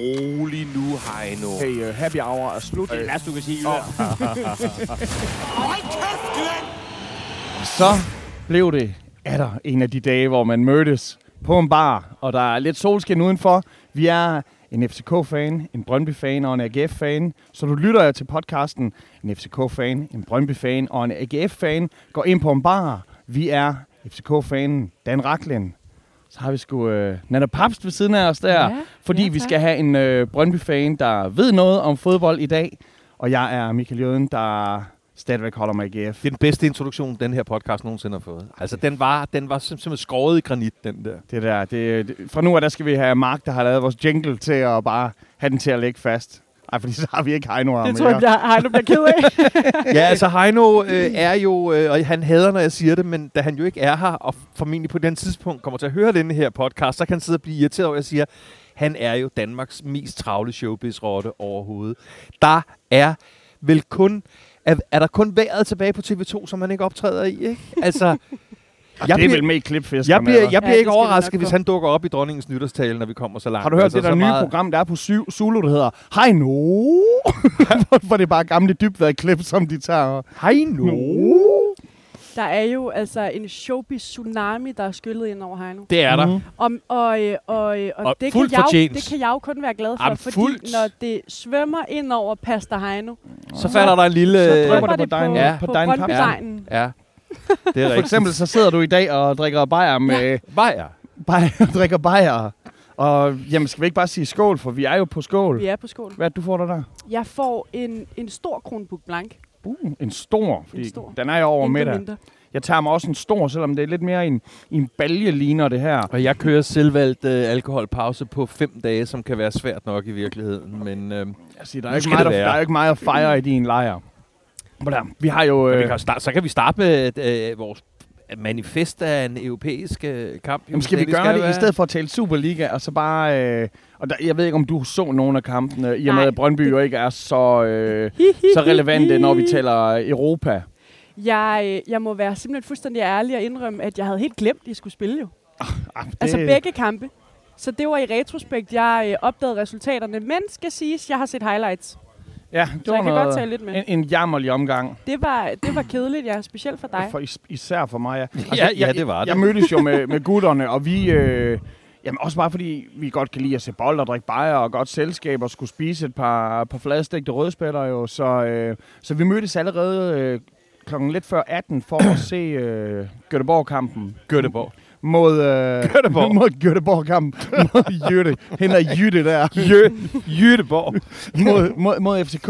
rolig nu, Heino. Hey, uh, happy hour er slut. Det er last, du kan sige. Så blev det er der en af de dage, hvor man mødtes på en bar, og der er lidt solskin udenfor. Vi er en FCK-fan, en Brøndby-fan og en AGF-fan. Så du lytter jeg til podcasten, en FCK-fan, en Brøndby-fan og en AGF-fan. Går ind på en bar. Vi er FCK-fanen Dan Raklen. Så har vi sgu øh, Nana Papst ved siden af os der, Ja, fordi ja, vi skal have en øh, Brøndby-fan, der ved noget om fodbold i dag. Og jeg er Michael Jøden, der stadigvæk holder med AGF. Det er den bedste introduktion, den her podcast nogensinde har fået. Altså, den var, den var sim- simpelthen skåret i granit, den der. Det der, det, det, fra nu af, der skal vi have Mark, der har lavet vores jingle til at bare have den til at ligge fast. Ej, fordi så har vi ikke Heino Det tror jeg, bliver, Heino bliver ked af. ja, altså Heino øh, er jo, øh, og han hader, når jeg siger det, men da han jo ikke er her, og formentlig på den tidspunkt kommer til at høre denne her podcast, så kan han sidde og blive irriteret over, at jeg siger, han er jo Danmarks mest travle showbiz-rotte overhovedet. Der er vel kun, er, er der kun vejret tilbage på TV2, som han ikke optræder i, ikke? Altså, jeg det er bliver- vel med i klipfiskerne. jeg bliver, jeg bliver Ja, ikke overrasket, hvis han dukker op i dronningens nytårstale, når vi kommer så langt. Har du hørt Altså, det der så nye meget- program, der er på Zulu, der hedder Heino? Hvor- Hvor det er bare gamle dybvad-klip, som de tager. Heino? Der er jo altså en showbiz tsunami, der er skyllet ind over Heino. Det er der. Om, og, øh, og, øh, og, Og det, kan jeg jo, det kan jeg jo kun være glad for, Jamen, fordi fuldt. når det svømmer ind over Pastor Heino, Så falder der en lille... så drøber det det på på, dejen- ja, på, på på. Brøndby-dejen. Ja, det er For eksempel så sidder du i dag og drikker bajer med... Bajer. Bajer, drikker bajer. Og jamen, skal vi ikke bare sige skål, for vi er jo på skål. Vi er på skål. Hvad er det, du får der der? Jeg får en, en stor kronbuk blank. Uh, en stor, fordi En stor. den er jo over middag. mindre. Jeg tager mig også en stor, selvom det er lidt mere en, en balje ligner det her. Og jeg kører selvvalgt øh, alkoholpause på fem dage, som kan være svært nok i virkeligheden. Men øh, Jeg siger, der, er ikke skal meget, der, der er ikke meget at fejre i din lejr. Hvordan? Vi har jo... øh. vi Øh, kan starte, så kan vi starte med øh, vores manifest af en europæisk øh, kamp. jamen, skal vi Det gøre det være. i stedet for at tale Superliga, og så bare... Øh, og der, jeg ved ikke, om du så nogle af kampene, i og med, at Brøndby det- jo ikke er så, øh, så relevante, når vi taler Europa. Jeg, øh, jeg må være simpelthen fuldstændig ærlig og indrømme, at jeg havde helt glemt, at de skulle spille jo. Ah, det, Altså begge kampe. Så det var i retrospekt, jeg øh, opdagede resultaterne. Men skal siges, jeg har set highlights. Ja, det Så var jeg kan noget, godt tale lidt med. en, en jammerlig omgang. Det var, det var kedeligt, ja. Specielt for dig. For is, især for mig, ja. Altså, Ja, jeg, ja, det var det. Jeg mødtes jo med, med gutterne, og vi... Øh, jamen også bare fordi, vi godt kan lide at se bold og drikke bajer og godt selskab og skulle spise et par, par fladstægte rødspætter jo. Så, øh, så vi mødtes allerede øh, klokken lidt før 18 for at se øh, Göteborg-kampen. Göteborg. Mod, øh, Göteborg. mod Göteborg-kampen. mod Jytte. Hende er Jytte der. Jødeborg. mod, mod, mod FCK.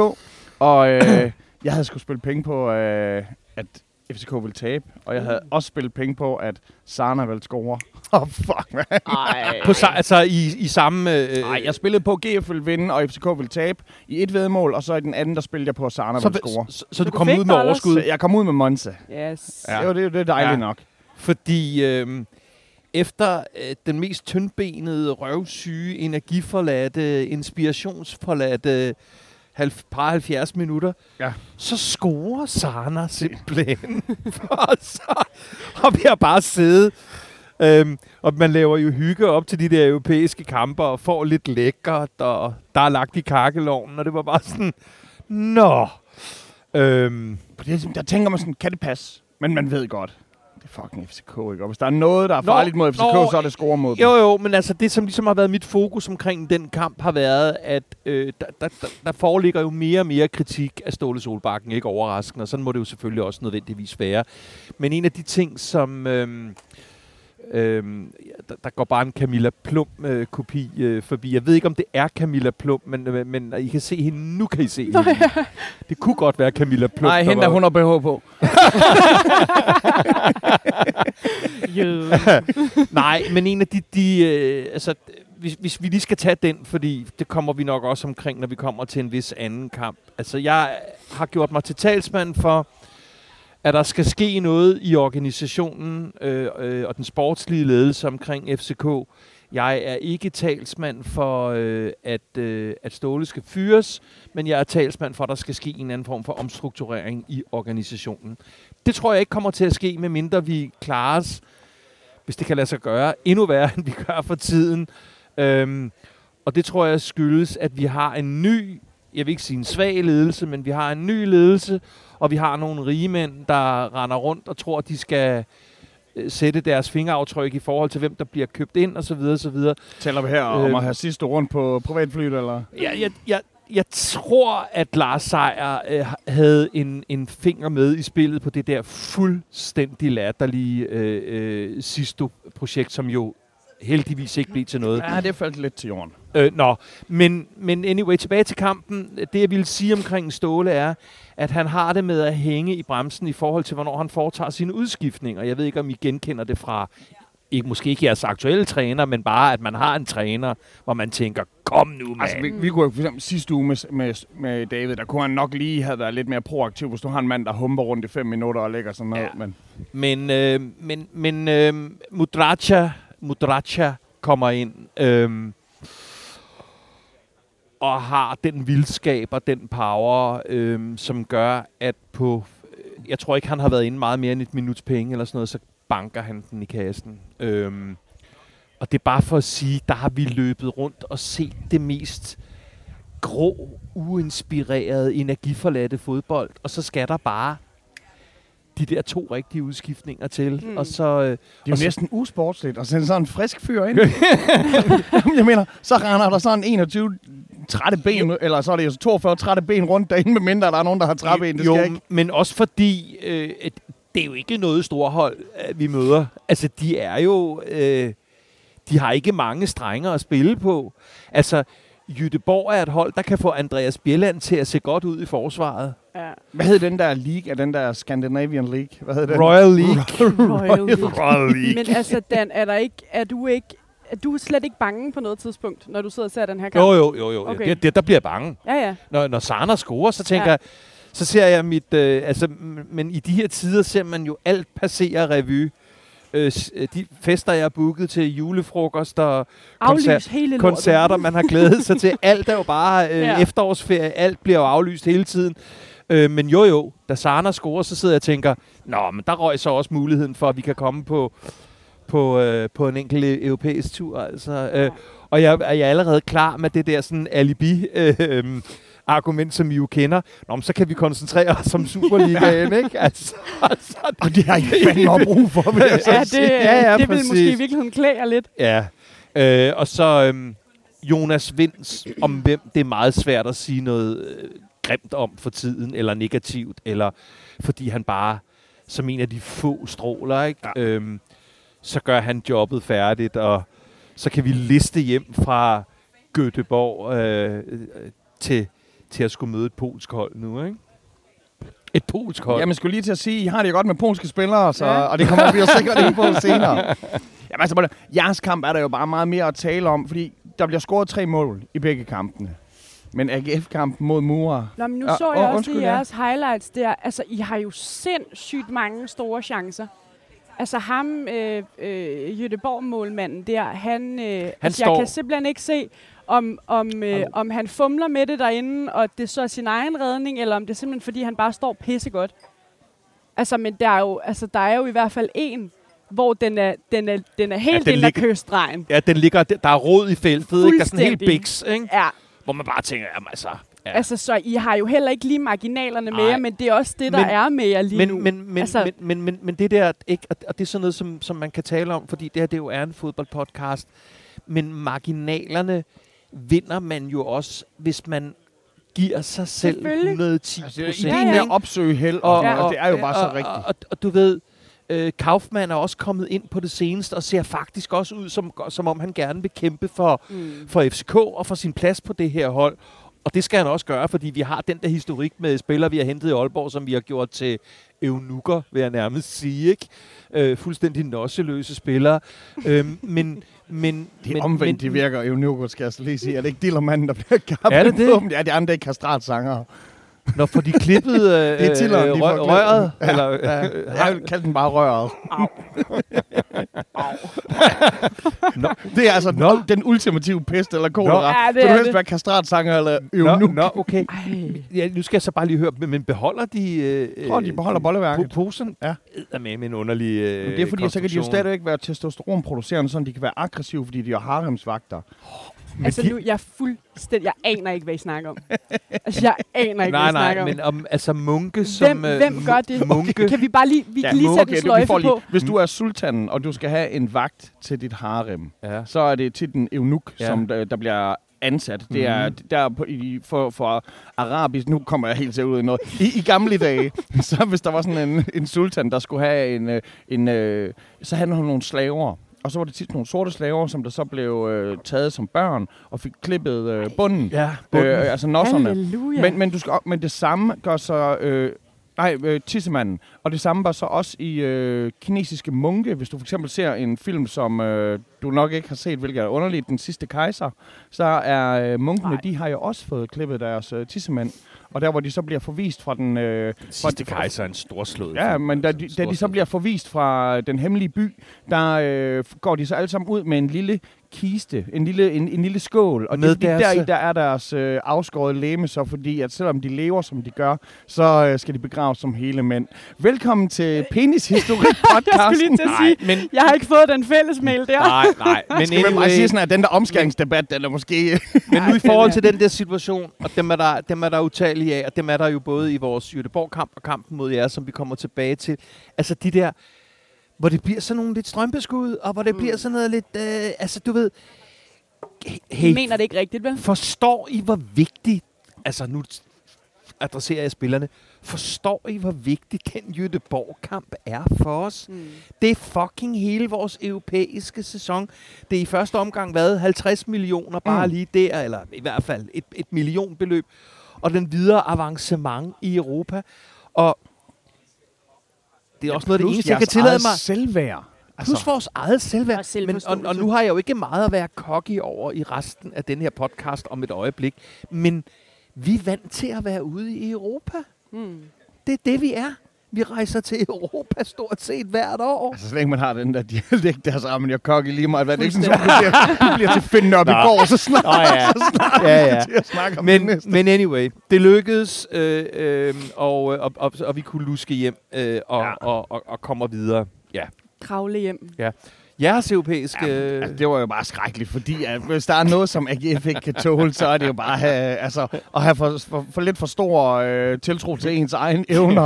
Og øh, jeg havde skulle spille penge på, øh, at FCK ville tabe. Og jeg havde også spillet penge på, at Sarna ville score. Åh, oh, fuck, man. Ej. På, altså i, i samme... Øh, Nej, jeg spillede på, at GF ville vinde, og FCK ville tabe i et vedmål. Og så i den anden, der spillede jeg på, at Sarna så, ville score. så, så, så du du kom ud med dollars? overskud. Så jeg kom ud med Monza. Yes. Ja. Det var det, det er dejligt Ja. nok. Fordi øh, efter øh, den mest tyndbenede, røvsyge, energiforladte, inspirationsforladte halv, par 70 minutter, Ja. så scorer Sana simpelthen. og, så, og vi har bare siddet, øhm, og man laver jo hygge op til de der europæiske kampe, og får lidt lækkert, og der er lagt i kakkelovnen, og det var bare sådan, nå. Øhm, der tænker man sådan, kan det passe? Men man ved godt, det er fucking FCK, ikke? Og hvis der er noget, der er Nå, farligt mod FCK, nå, så er det score mod dem. Jo, jo, men altså det, som ligesom har været mit fokus omkring den kamp, har været, at øh, der, der, der, der foreligger jo mere og mere kritik af Ståle Solbakken, ikke overraskende, og sådan må det jo selvfølgelig også nødvendigvis være. Men en af de ting, som... Øh, Øhm, ja, der, der går bare en Camilla Plum-kopi øh, forbi. Jeg ved ikke, om det er Camilla Plum, men, øh, men I kan se hende. Nu kan I se hende. Det kunne godt være Camilla Plum. Nej, der hende der hun har BH på. Nej, men en af de... de øh, altså, hvis, hvis vi lige skal tage den, fordi det kommer vi nok også omkring, når vi kommer til en vis anden kamp. Altså, jeg har gjort mig til talsmand for, at der skal ske noget i organisationen øh, øh, og den sportslige ledelse omkring FCK. Jeg er ikke talsmand for, øh, at, øh, at Ståle skal fyres, men jeg er talsmand for, at der skal ske en anden form for omstrukturering i organisationen. Det tror jeg ikke kommer til at ske, medmindre vi klarer os, hvis det kan lade sig gøre, endnu værre, end vi gør for tiden. Øhm, Og det tror jeg skyldes, at vi har en ny, jeg vil ikke sige en svag ledelse, men vi har en ny ledelse, og vi har nogle rige mænd, der render rundt og tror, de skal øh, sætte deres fingeraftryk i forhold til, hvem der bliver købt ind, og så videre, så videre. Taler vi her om Øhm. at have sidste rundt på privatflyet, eller? Jeg, jeg, jeg, jeg tror, at Lars Seier øh, havde en, en finger med i spillet på det der fuldstændig latterlige øh, øh, Sisto-projekt, som jo heldigvis ikke blev til noget. Ja, det faldt lidt til jorden. Øh, nå, men, men anyway, tilbage til kampen. Det, jeg ville sige omkring Ståle er, at han har det med at hænge i bremsen i forhold til, hvornår han foretager sine udskiftninger. Jeg ved ikke, om I genkender det fra, ikke, måske ikke jeres aktuelle træner, men bare, at man har en træner, hvor man tænker, kom nu, mand. Altså, vi, vi kunne for eksempel sidste uge med, med, med David, der kunne han nok lige have været lidt mere proaktiv, hvis du har en mand, der humper rundt i fem minutter og lægger sådan noget. Ja. Men Men, øh, men, men øh, Mudracha, Mudracha kommer ind øhm, og har den vildskab og den power, øhm, som gør, at på... Jeg tror ikke, han har været inde meget mere end et minuts penge eller sådan noget, så banker han den i kassen. Øhm, og det er bare for at sige, der har vi løbet rundt og set det mest grå, uinspirerede, energiforladte fodbold, og så skal der bare de der to rigtige udskiftninger til. Mm. Og så... Øh, det er Og jo så- næsten usportsligt at sende sådan en frisk fyr ind. Jeg mener, så render der sådan 21 trætte ben, eller så er det jo 42 trætte ben rundt derinde, med mindre der er nogen, der har træben. Det jo, skal ikke. men også fordi, øh, det er jo ikke noget storhold, øh, vi møder. Altså, de er jo... Øh, de har ikke mange strenger at spille på. Altså, Jytteborg er et hold, der kan få Andreas Bjelland til at se godt ud i forsvaret. Ja. Hvad hed den der league? Er den der Scandinavian League? Hvad hed den? Royal League. Royal League. Royal League. Men altså, Dan, er, der ikke, er du ikke er du slet ikke bange på noget tidspunkt, når du sidder og ser den her kamp? Jo, jo, jo, jo. Okay. Det, det, der bliver jeg bange. Ja, ja. Når, når Sarner scorer, så tænker Ja. jeg, så ser jeg mit... Øh, altså, men i de her tider ser man jo alt passere revy. Øh, øh, de fester, jeg har booket til julefrokost og Aflys Koncert- koncerter, man har glædet sig til. Alt er jo bare øh, Ja. ja. efterårsferie. Alt bliver jo aflyst hele tiden. Øh, men jo jo, da Sarner scorer, så sidder jeg og tænker, Nå, men der røg så også muligheden for, at vi kan komme på, på, øh, på en enkelt e- europæisk tur. Altså. Øh, og jeg, jeg er allerede klar med det der sådan alibi øh, øh, argument, som I jo kender. Nå, men så kan vi koncentrere os om Superligaen, ikke? Altså, altså, Og det har I fandme brug for, vil jeg Ja, det. Ja, ja, det vil måske i virkeligheden klæde jer lidt. Ja. Øh, og så øhm, Jonas Vinds, om hvem det er meget svært at sige noget øh, grimt om for tiden, eller negativt, eller fordi han bare, som en af de få stråler, ikke? Ja. Øhm, så gør han jobbet færdigt, og så kan vi liste hjem fra Göteborg øh, øh, til, til at skulle møde et polsk hold nu, ikke? Et polsk hold. Jamen, skulle lige til at sige, I har det jo godt med polske spillere, så, Ja. ja. og det kommer vi jo sikkert ind på senere. Jamen, altså, jeres kamp er der jo bare meget mere at tale om, fordi der bliver scoret tre mål i begge kampene. Men AGF-kampen mod Mura, Nå, men nu Ja, så jeg også undskyld, i ja. jeres highlights der. Altså, I har jo sindssygt mange store chancer. Altså ham, øh, øh, Jødeborg-målmanden der, han, øh, han altså, jeg står- kan simpelthen ikke se, om, om, øh, om han fumler med det derinde, og det så er sin egen redning, eller om det er simpelthen, fordi han bare står pissegodt. Altså, men der er jo, altså, der er jo i hvert fald en, hvor den er, den er, den er helt den ja, ad ligger- kyststregen. Ja, den ligger, der er råd i feltet, ikke? Der er sådan helt biks, ikke? Ja, Hvor man bare tænker, jamen altså... Ja. altså, så I har jo heller ikke lige marginalerne med jer, men det er også det, der Men- er med jer lige nu. men, men, men, Altså- altså, men, men, men, men det der, ikke, og, og det er sådan noget, som, som man kan tale om, fordi det her det jo er en fodboldpodcast, men marginalerne vinder man jo også, hvis man giver sig selv Selvfølgelig. 110 altså, procent. ideen Ja, med ja. at opsøge held, og, Ja. ja. og det er jo bare så og, rigtigt. Og, og, og du ved, øh, Kaufmann er også kommet ind på det seneste, og ser faktisk også ud, som, som om han gerne vil kæmpe for, Mm. for FCK og for sin plads på det her hold. Og det skal han også gøre, fordi vi har den der historik med spillere, vi har hentet i Aalborg, som vi har gjort til eunukker, vil jeg nærmest sige. Ikke? Øh, fuldstændig nosseløse spillere. øhm, men, men, Det er men, omvendt, men, de virker nu, skal jeg så lige sige. Er det ikke dillermanden, der bliver kappet Er det det? Ja, det er andre ikke kastratsanger. Når får de klippet øh, Det er tilleren, de øh, rø- klippet. røret? Ja, eller, ja. øh, Jeg vil kalde den bare røret. Nå. Det er altså Nå. den ultimative pest eller kolera. Ja, det Vil du er helst det. være kastratsanger eller Nå, øvnuk? nå, okay. Ej. Ja, nu skal jeg så bare lige høre, men beholder de... Øh, tror, de beholder Po- bolleværket. posen Ja. er med med en underlig øh, Men det er fordi, så kan de jo stadigvæk være testosteronproducerende, så de kan være aggressive, fordi de har haremsvagter. Altså de- nu, jeg er fuldstændig, jeg aner ikke, hvad I snakker om. Altså, jeg aner ikke, nej, hvad I nej, snakker om. men om, altså munke Hvem, som... øh, hvem gør det? Munke. Kan vi bare lige, vi kan lige sætte en okay, du- vi sløjfe lige- på? Hvis du er sultanen, og du skal have en vagt til dit harem, Ja. så er det tit en eunuk, Ja. ja. som der, der bliver ansat. Det er Mhm. der på, i, for, for arabisk, nu kommer jeg helt til ud i noget. I, I gamle dage, så hvis der var sådan en, en sultan, der skulle have en, øh, en øh, så havde han nogle slaver. Og så var det tit nogle sorte slaver, som der så blev øh, taget som børn og fik klippet øh, bunden. Ja, Øh, altså nosserne. Halleluja. Men, men, du skal, men det samme gør så... Øh, nej, øh, tissemanden. Og det samme var så også i øh, kinesiske munke. Hvis du for eksempel ser en film, som øh, du nok ikke har set, hvilket er underligt, Den sidste kejser, så er øh, munkene, Nej. de har jo også fået klippet deres øh, tissemand. Og der, hvor de så bliver forvist fra den... Øh, Sidste fra- kejser er en storslået. Ja, men da de, da de så bliver forvist fra den hemmelige by, der øh, går de så alle sammen ud med en lille kiste, en lille, en, en lille skål. Og Med det, er deres- deri der er deres øh, afskåret læme, så fordi at selvom de lever, som de gør, så øh, skal de begraves som hele mænd. Velkommen til Penishistorik jeg skulle lige podcasten. til at sige, men... jeg har ikke fået den fælles mail der. Nej, nej, men Skal man anyway, bare sige sådan, at den der omskæringsdebat, den er måske... men nu i forhold den til den der situation, og dem er der, dem er der utallige af, og dem er der jo både i vores Jødeborg-kamp og kampen mod jer, som vi kommer tilbage til. Altså de der, hvor det bliver sådan nogle lidt strømpeskud, og hvor det Mm. bliver sådan noget lidt, øh, altså du ved, hey, mener det ikke rigtigt, vel? forstår I, hvor vigtigt, altså nu adresserer jeg spillerne, forstår I, hvor vigtig den Jødeborg-kamp er for os? Mm. Det er fucking hele vores europæiske sæson. Det er i første omgang været 50 millioner, bare Mm. lige der, eller i hvert fald et, et millionbeløb. Og den videre avancement i Europa. Og det er også noget af det eneste, jeg kan tillade mig. selvværd. Plus altså, vores eget selvværd. Og Men, og, og nu har jeg jo ikke meget at være cocky over i resten af den her podcast om et øjeblik. Men vi er vant til at være ude i Europa. Mm. Det er det, vi er. Vi rejser til Europa stort set hvert år. Altså, så længe man har den der dialekt der, så er man jo kokke lige meget. hvad. Det er ikke sådan, du bliver, du bliver til Finn op i går, så snart, Nå ja, ja, ja. til at snakke om det Men, næste. men anyway, det lykkedes, øh, øh, og, og, og, og vi kunne luske hjem øh, og, Ja. ja. og, og, og komme videre. Ja. Kravle hjem. Jeres europæiske... Ja, altså, det var jo bare skrækkeligt, fordi at hvis der er noget, som AGF ikke kan tåle, så er det jo bare at have, altså, at have for, for, for lidt for stor øh, tiltro til ens egen evner.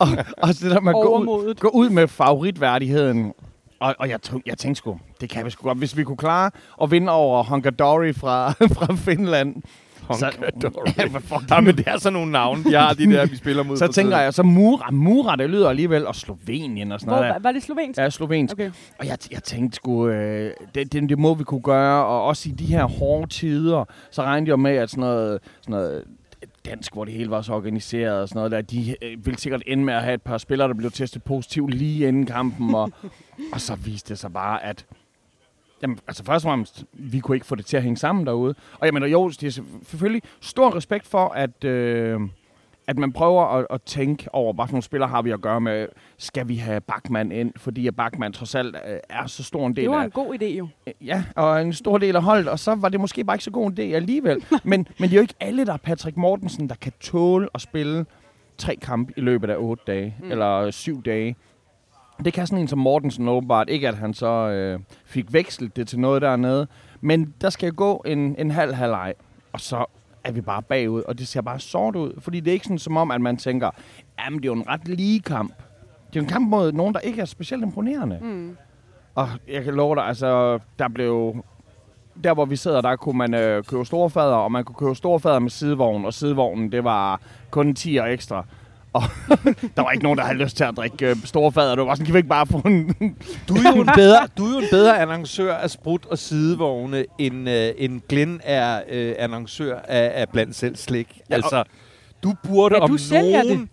og, og det der med at gå ud, gå ud med favoritværdigheden. Og, og jeg, jeg tænkte sgu, det kan vi sgu godt. Hvis vi kunne klare at vinde over Hongadori fra, fra Finland, Ja, men det er sådan nogle navne, de har, de der, vi spiller mod. så tænker jeg, så Mura, Mura, det lyder alligevel, og Slovenien og sådan Hvor, noget. var, var det slovensk? Der. Ja, slovensk. Okay. Og jeg, jeg tænkte sgu, øh, det, det, det må vi kunne gøre, og også i de her hårde tider, så regnede jeg med, at sådan noget, sådan noget dansk, hvor det hele var så organiseret og sådan noget der, de øh, ville sikkert ende med at have et par spillere, der blev testet positivt lige inden kampen, og, og så viste det sig bare, at Jamen, altså først og fremmest, vi kunne ikke få det til at hænge sammen derude. Og jeg mener, jo, det er selvfølgelig stor respekt for, at, øh, at man prøver at, at tænke over, hvad for nogle spillere har vi at gøre med. Skal vi have Bachmann ind? Fordi at Bachmann trods alt øh, er så stor en del Det var af... en god idé jo. Ja, og en stor del af holdet, og så var det måske bare ikke så god en idé alligevel. men, men det er jo ikke alle, der er Patrick Mortensen, der kan tåle at spille tre kampe i løbet af otte dage, mm. eller syv dage. Det kan sådan en som Mortensen åbenbart. Ikke at han så øh, fik vekslet det til noget dernede. Men der skal gå en, en halv halvleg, og så er vi bare bagud, og det ser bare sort ud. Fordi det er ikke sådan som om, at man tænker, jamen det er jo en ret lige kamp. Det er jo en kamp mod nogen, der ikke er specielt imponerende. Mm. Og jeg kan love dig, altså, der blev... Der, hvor vi sidder, der kunne man øh, købe storfader, og man kunne købe storfader med sidevogn, og sidevognen, det var kun 10 og ekstra. Og der var ikke nogen, der havde lyst til at drikke øh, storfader. Det var sådan, kan vi ikke bare få en... Du er jo en bedre, du er jo en bedre annoncør af sprut og sidevogne, end, øh, end Glenn er øh, annoncør af, af blandt selv slik. Ja, altså, du burde Ja, du om nogen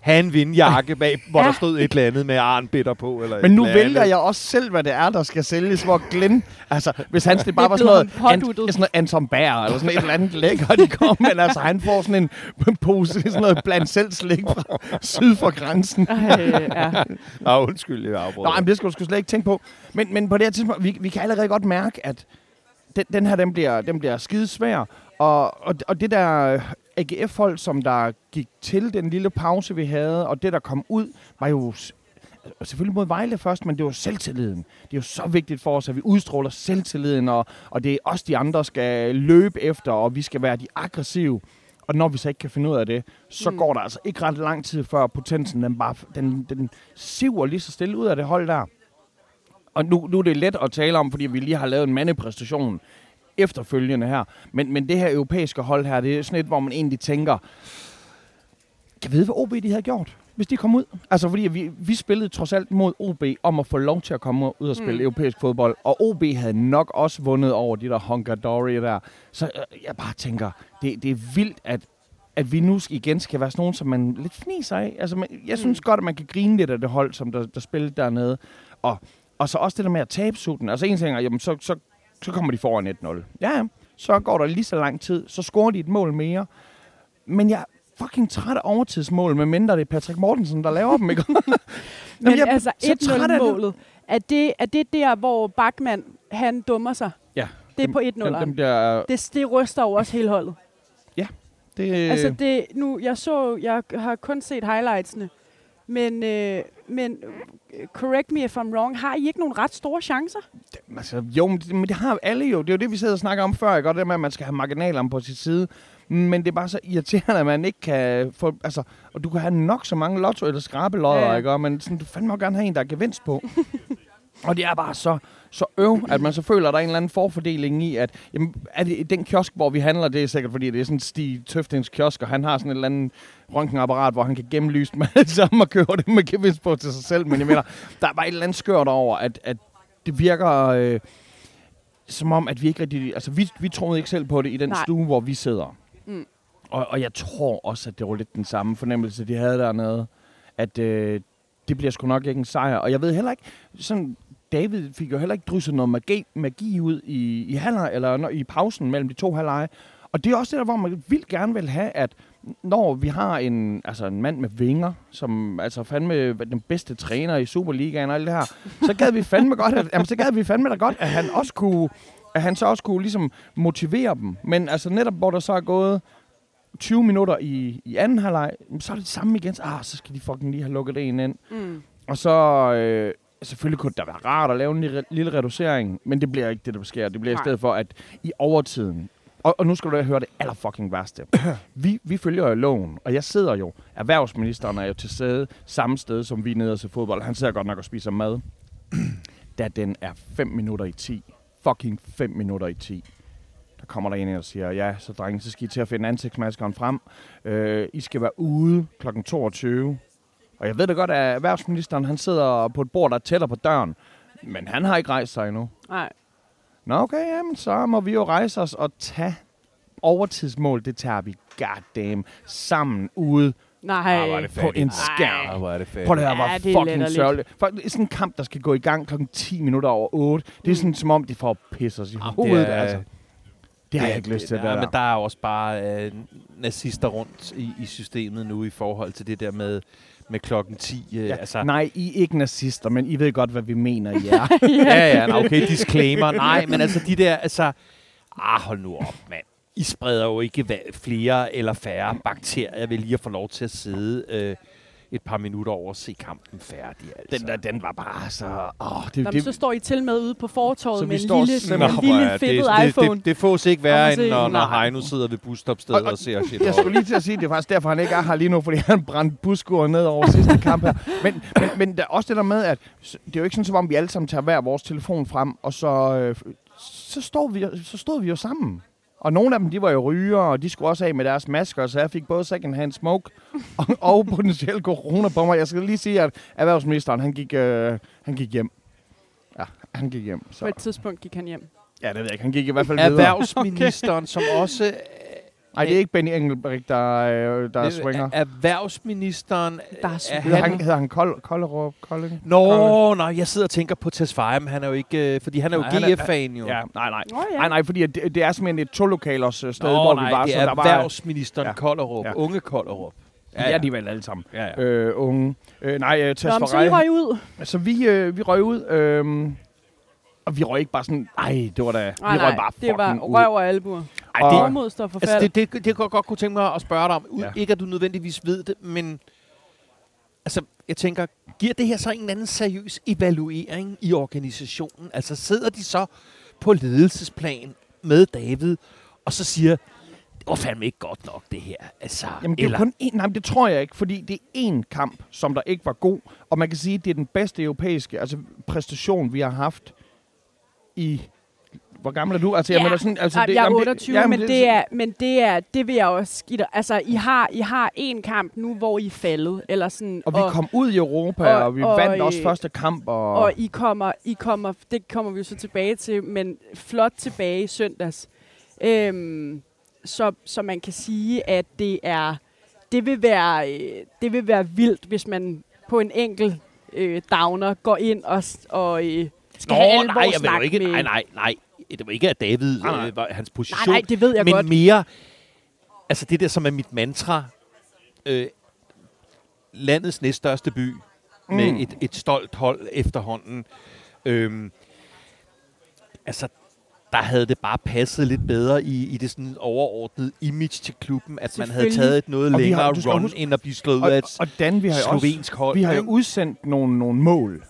have en vindjakke bag, hvor Ja. der stod et eller andet med Arnbitter på. Eller Men nu vælger andet. jeg også selv, hvad det er, der skal sælges. Hvor Glenn, altså, hvis han det bare var sådan noget, an, sådan noget Anton Bær, eller sådan et eller andet lækker, de kom, men altså, han får sådan en pose, sådan noget blandt selv slik fra, syd for grænsen. Ej, ja. Ah, undskyld, jeg afbryder. Nej, men det skal du slet ikke tænke på. Men, men på det her tidspunkt, vi, vi kan allerede godt mærke, at den, den her, den bliver, den bliver skide svær. Og, og, og det der AGF-hold, som der gik til den lille pause, vi havde, og det, der kom ud, var jo... og selvfølgelig mod Vejle først, men det var selvtilliden. Det er jo så vigtigt for os, at vi udstråler selvtilliden, og, og det er os, de andre skal løbe efter, og vi skal være de aggressive. Og når vi så ikke kan finde ud af det, så mm. går der altså ikke ret lang tid før potensen, den, bare, den, den siver lige så stille ud af det hold der. Og nu, nu er det let at tale om, fordi vi lige har lavet en mandepræstation efterfølgende her. Men, men det her europæiske hold her, det er sådan et, hvor man egentlig tænker, kan vide, hvad OB de havde gjort, hvis de kom ud? Altså, fordi vi, vi spillede trods alt mod OB om at få lov til at komme ud og spille mm. europæisk fodbold. Og OB havde nok også vundet over de der Hungadori der. Så øh, jeg bare tænker, det, det er vildt, at, at vi nu igen skal være sådan nogen, som man lidt fniser af. Altså, man, jeg synes mm. godt, at man kan grine lidt af det hold, som der, der spillede dernede. Og, og så også det der med at tabe sutten. Altså en ting er, jamen, så, så, så kommer de foran 1-0. Ja, ja. Så går der lige så lang tid. Så scorer de et mål mere. Men jeg fucking træt af overtidsmål, med mindre det er Patrick Mortensen, der laver dem, ikke? Men jeg, altså 1-0-målet, er det, er det der, hvor Bachmann, han dummer sig? Ja. Det er på 1-0. Dem, dem der, det, det ryster jo også hele holdet. Ja. Det, altså det, nu, jeg så, jeg har kun set highlightsene, men, øh, men øh, correct me if I'm wrong, har I ikke nogen ret store chancer? Det, altså, jo, men det, men det har alle jo. Det er jo det, vi sidder og snakker om før, ikke? Og det med, at man skal have marginalerne på sit side. Men det er bare så irriterende, at man ikke kan få... Altså, og du kan have nok så mange lotto- eller skrabelodder, ja. ikke? Og, men sådan, du fandme gerne have en, der er gevinst på. og det er bare så, så øv, at man så føler, at der er en eller anden forfordeling i, at jamen, er det den kiosk, hvor vi handler, det er sikkert, fordi det er sådan Stig Tøftens kiosk, og han har sådan et eller andet røntgenapparat, hvor han kan gennemlyse med det samme og købe det med gevinst på til sig selv. Men jeg mener, der er bare et eller andet skørt over, at, at det virker... Øh, som om, at vi ikke rigtig... Altså, vi, vi troede ikke selv på det i den Nej. stue, hvor vi sidder. Mm. Og, og jeg tror også, at det var lidt den samme fornemmelse, de havde dernede. At øh, det bliver sgu nok ikke en sejr. Og jeg ved heller ikke, sådan, David fik jo heller ikke drysset noget magi, magi ud i, i halvleg, eller når, i pausen mellem de to halvleje. Og det er også det der, hvor man vil gerne vil have, at når vi har en, altså en mand med vinger, som altså fandme den bedste træner i Superligaen og alt det her, så gad vi fandme godt, at, jamen, så gad vi fandme da godt, at han også kunne at han så også kunne ligesom motivere dem. Men altså netop, hvor der så er gået 20 minutter i, i anden halvleg, så er det det samme igen. Så, ah, så skal de fucking lige have lukket det ind. Mm. Og så... Øh, selvfølgelig kunne det da være rart at lave en lille, lille reducering, men det bliver ikke det, der sker. Det bliver Nej. i stedet for, at i overtiden, og, og nu skal du da høre det aller fucking værste. vi, vi følger jo loven, og jeg sidder jo, erhvervsministeren er jo til stede samme sted, som vi er nede og ser fodbold. Han sidder godt nok og spiser mad. da den er 5 minutter i 10, fucking 5 minutter i 10. Der kommer der en og siger, ja, så drenge, så skal I til at finde ansigtsmaskeren frem. Øh, I skal være ude kl. 22. Og jeg ved da godt, at erhvervsministeren han sidder på et bord, der tæller på døren. Men han har ikke rejst sig endnu. Nej. Nå, okay, jamen, så må vi jo rejse os og tage overtidsmål. Det tager vi goddamn sammen ude Nej. Ah, var det på en skærm. Ah, hvor er det fedt. Prøv det her, var Ja, det fucking sørgeligt. For det er sådan en kamp, der skal gå i gang klokken 10 minutter over 8. Det er sådan, som om de får pisse os i Jamen, hovedet. det er- altså. Det har jeg ikke lyst til, det, der. men der er også bare øh, nazister rundt i, i systemet nu i forhold til det der med, med klokken 10. Øh, Ja, altså, Nej, I er ikke nazister, men I ved godt, hvad vi mener, I er. ja, ja, nå, okay, disclaimer. Nej, men altså de der, altså, ah, hold nu op, mand. I spreder jo ikke flere eller færre bakterier ved lige at få lov til at sidde øh, et par minutter over og se kampen færdig. Altså. den der, den var bare så... Åh, det, Nå, men det, så står I til med ude på fortorvet med en lille, med en lille det, fedtet det, iPhone. det, det fås ikke værre, end når, når. Heino sidder ved busstopstedet og, og ser shit. jeg skulle lige til at sige, det er faktisk derfor, han ikke er her lige nu, fordi han brændte busskuren ned over sidste kamp her. Men, men, men der er også det der med, at det er jo ikke sådan, som om vi alle sammen tager hver vores telefon frem, og så, øh, så, står vi, så stod vi jo sammen. Og nogle af dem, de var jo ryger, og de skulle også af med deres masker, så jeg fik både second hand smoke og, og potentielt corona på mig. Jeg skal lige sige, at erhvervsministeren, han gik, øh, han gik hjem. Ja, han gik hjem. På Så. et tidspunkt gik han hjem. Ja, det ved jeg ikke. Han gik i hvert fald videre. Erhvervsministeren, som også Nej, det er ikke Benny Engelbrecht, der, øh, der Øh, swinger. er- Erhvervsministeren... Der er er swinger. Hedder han, han, hedder han Kold, Kolderup? Kolding? Nå, nej, jeg sidder og tænker på Tesfaye, men han er jo ikke... øh, Fordi han er jo GF-fan jo. Ja, nej, nej. Nå, ja. Nej, nej, fordi det, det er simpelthen et to-lokalers øh, sted, Nå, hvor nej, vi var. det så er der var, erhvervsministeren Ja. ja. Kollerup. Ja. Ja. Unge Kollerup. Ja, ja. er de vel alle sammen. Ja, ja. Øh, unge. Øh, nej, Nå, men så I Tesfaye. røg ud. Så vi, øh, vi røg ud. Øh, og vi røg ikke bare sådan, ej, det var da, Nej, vi røg nej, bare det var røv og albuer. Ej, Og- det, Formod står for altså, fald. det, det, det, kunne jeg godt kunne tænke mig at spørge dig om. Ja. Ja. Ikke at du nødvendigvis ved det, men altså, jeg tænker, giver det her så en eller anden seriøs evaluering i organisationen? Altså, sidder de så på ledelsesplan med David, og så siger, det var fandme ikke godt nok, det her. Altså, Jamen, det er jo kun én, nej, det tror jeg ikke, fordi det er én kamp, som der ikke var god, og man kan sige, at det er den bedste europæiske altså, præstation, vi har haft i... Hvor gammel er du? Altså, jeg Ja. mener sådan, altså, det, jeg er jamen, 28, jamen, men, det er, men det er, det vil jeg også give dig. Altså, I har, I har en kamp nu, hvor I er faldet, eller sådan, Og vi kom ud i Europa, og, og- og vi og, vandt også øh, første kamp. Og, og I kommer, I kommer, det kommer vi jo så tilbage til, men flot tilbage i søndags. Øhm, så, så man kan sige, at det er, det vil være, øh, det vil være vildt, hvis man på en enkelt øh, downer går ind og, og øh, skal have nej, jeg vil jo ikke, med... nej, nej, nej. Det var ikke, at David Nej, nej. øh, var hans nej, position. nej, det ved jeg men godt. mere, altså det der, som er mit mantra, øh, landets næststørste by, mm. med et, et stolt hold efterhånden. Øhm, altså, der havde det bare passet lidt bedre i, i det sådan overordnede image til klubben, at man havde taget et noget længere run, huske- end at blive slået ud af et og Dan, vi har jo også slovensk hold. Vi har jo udsendt nogle, nogle mål.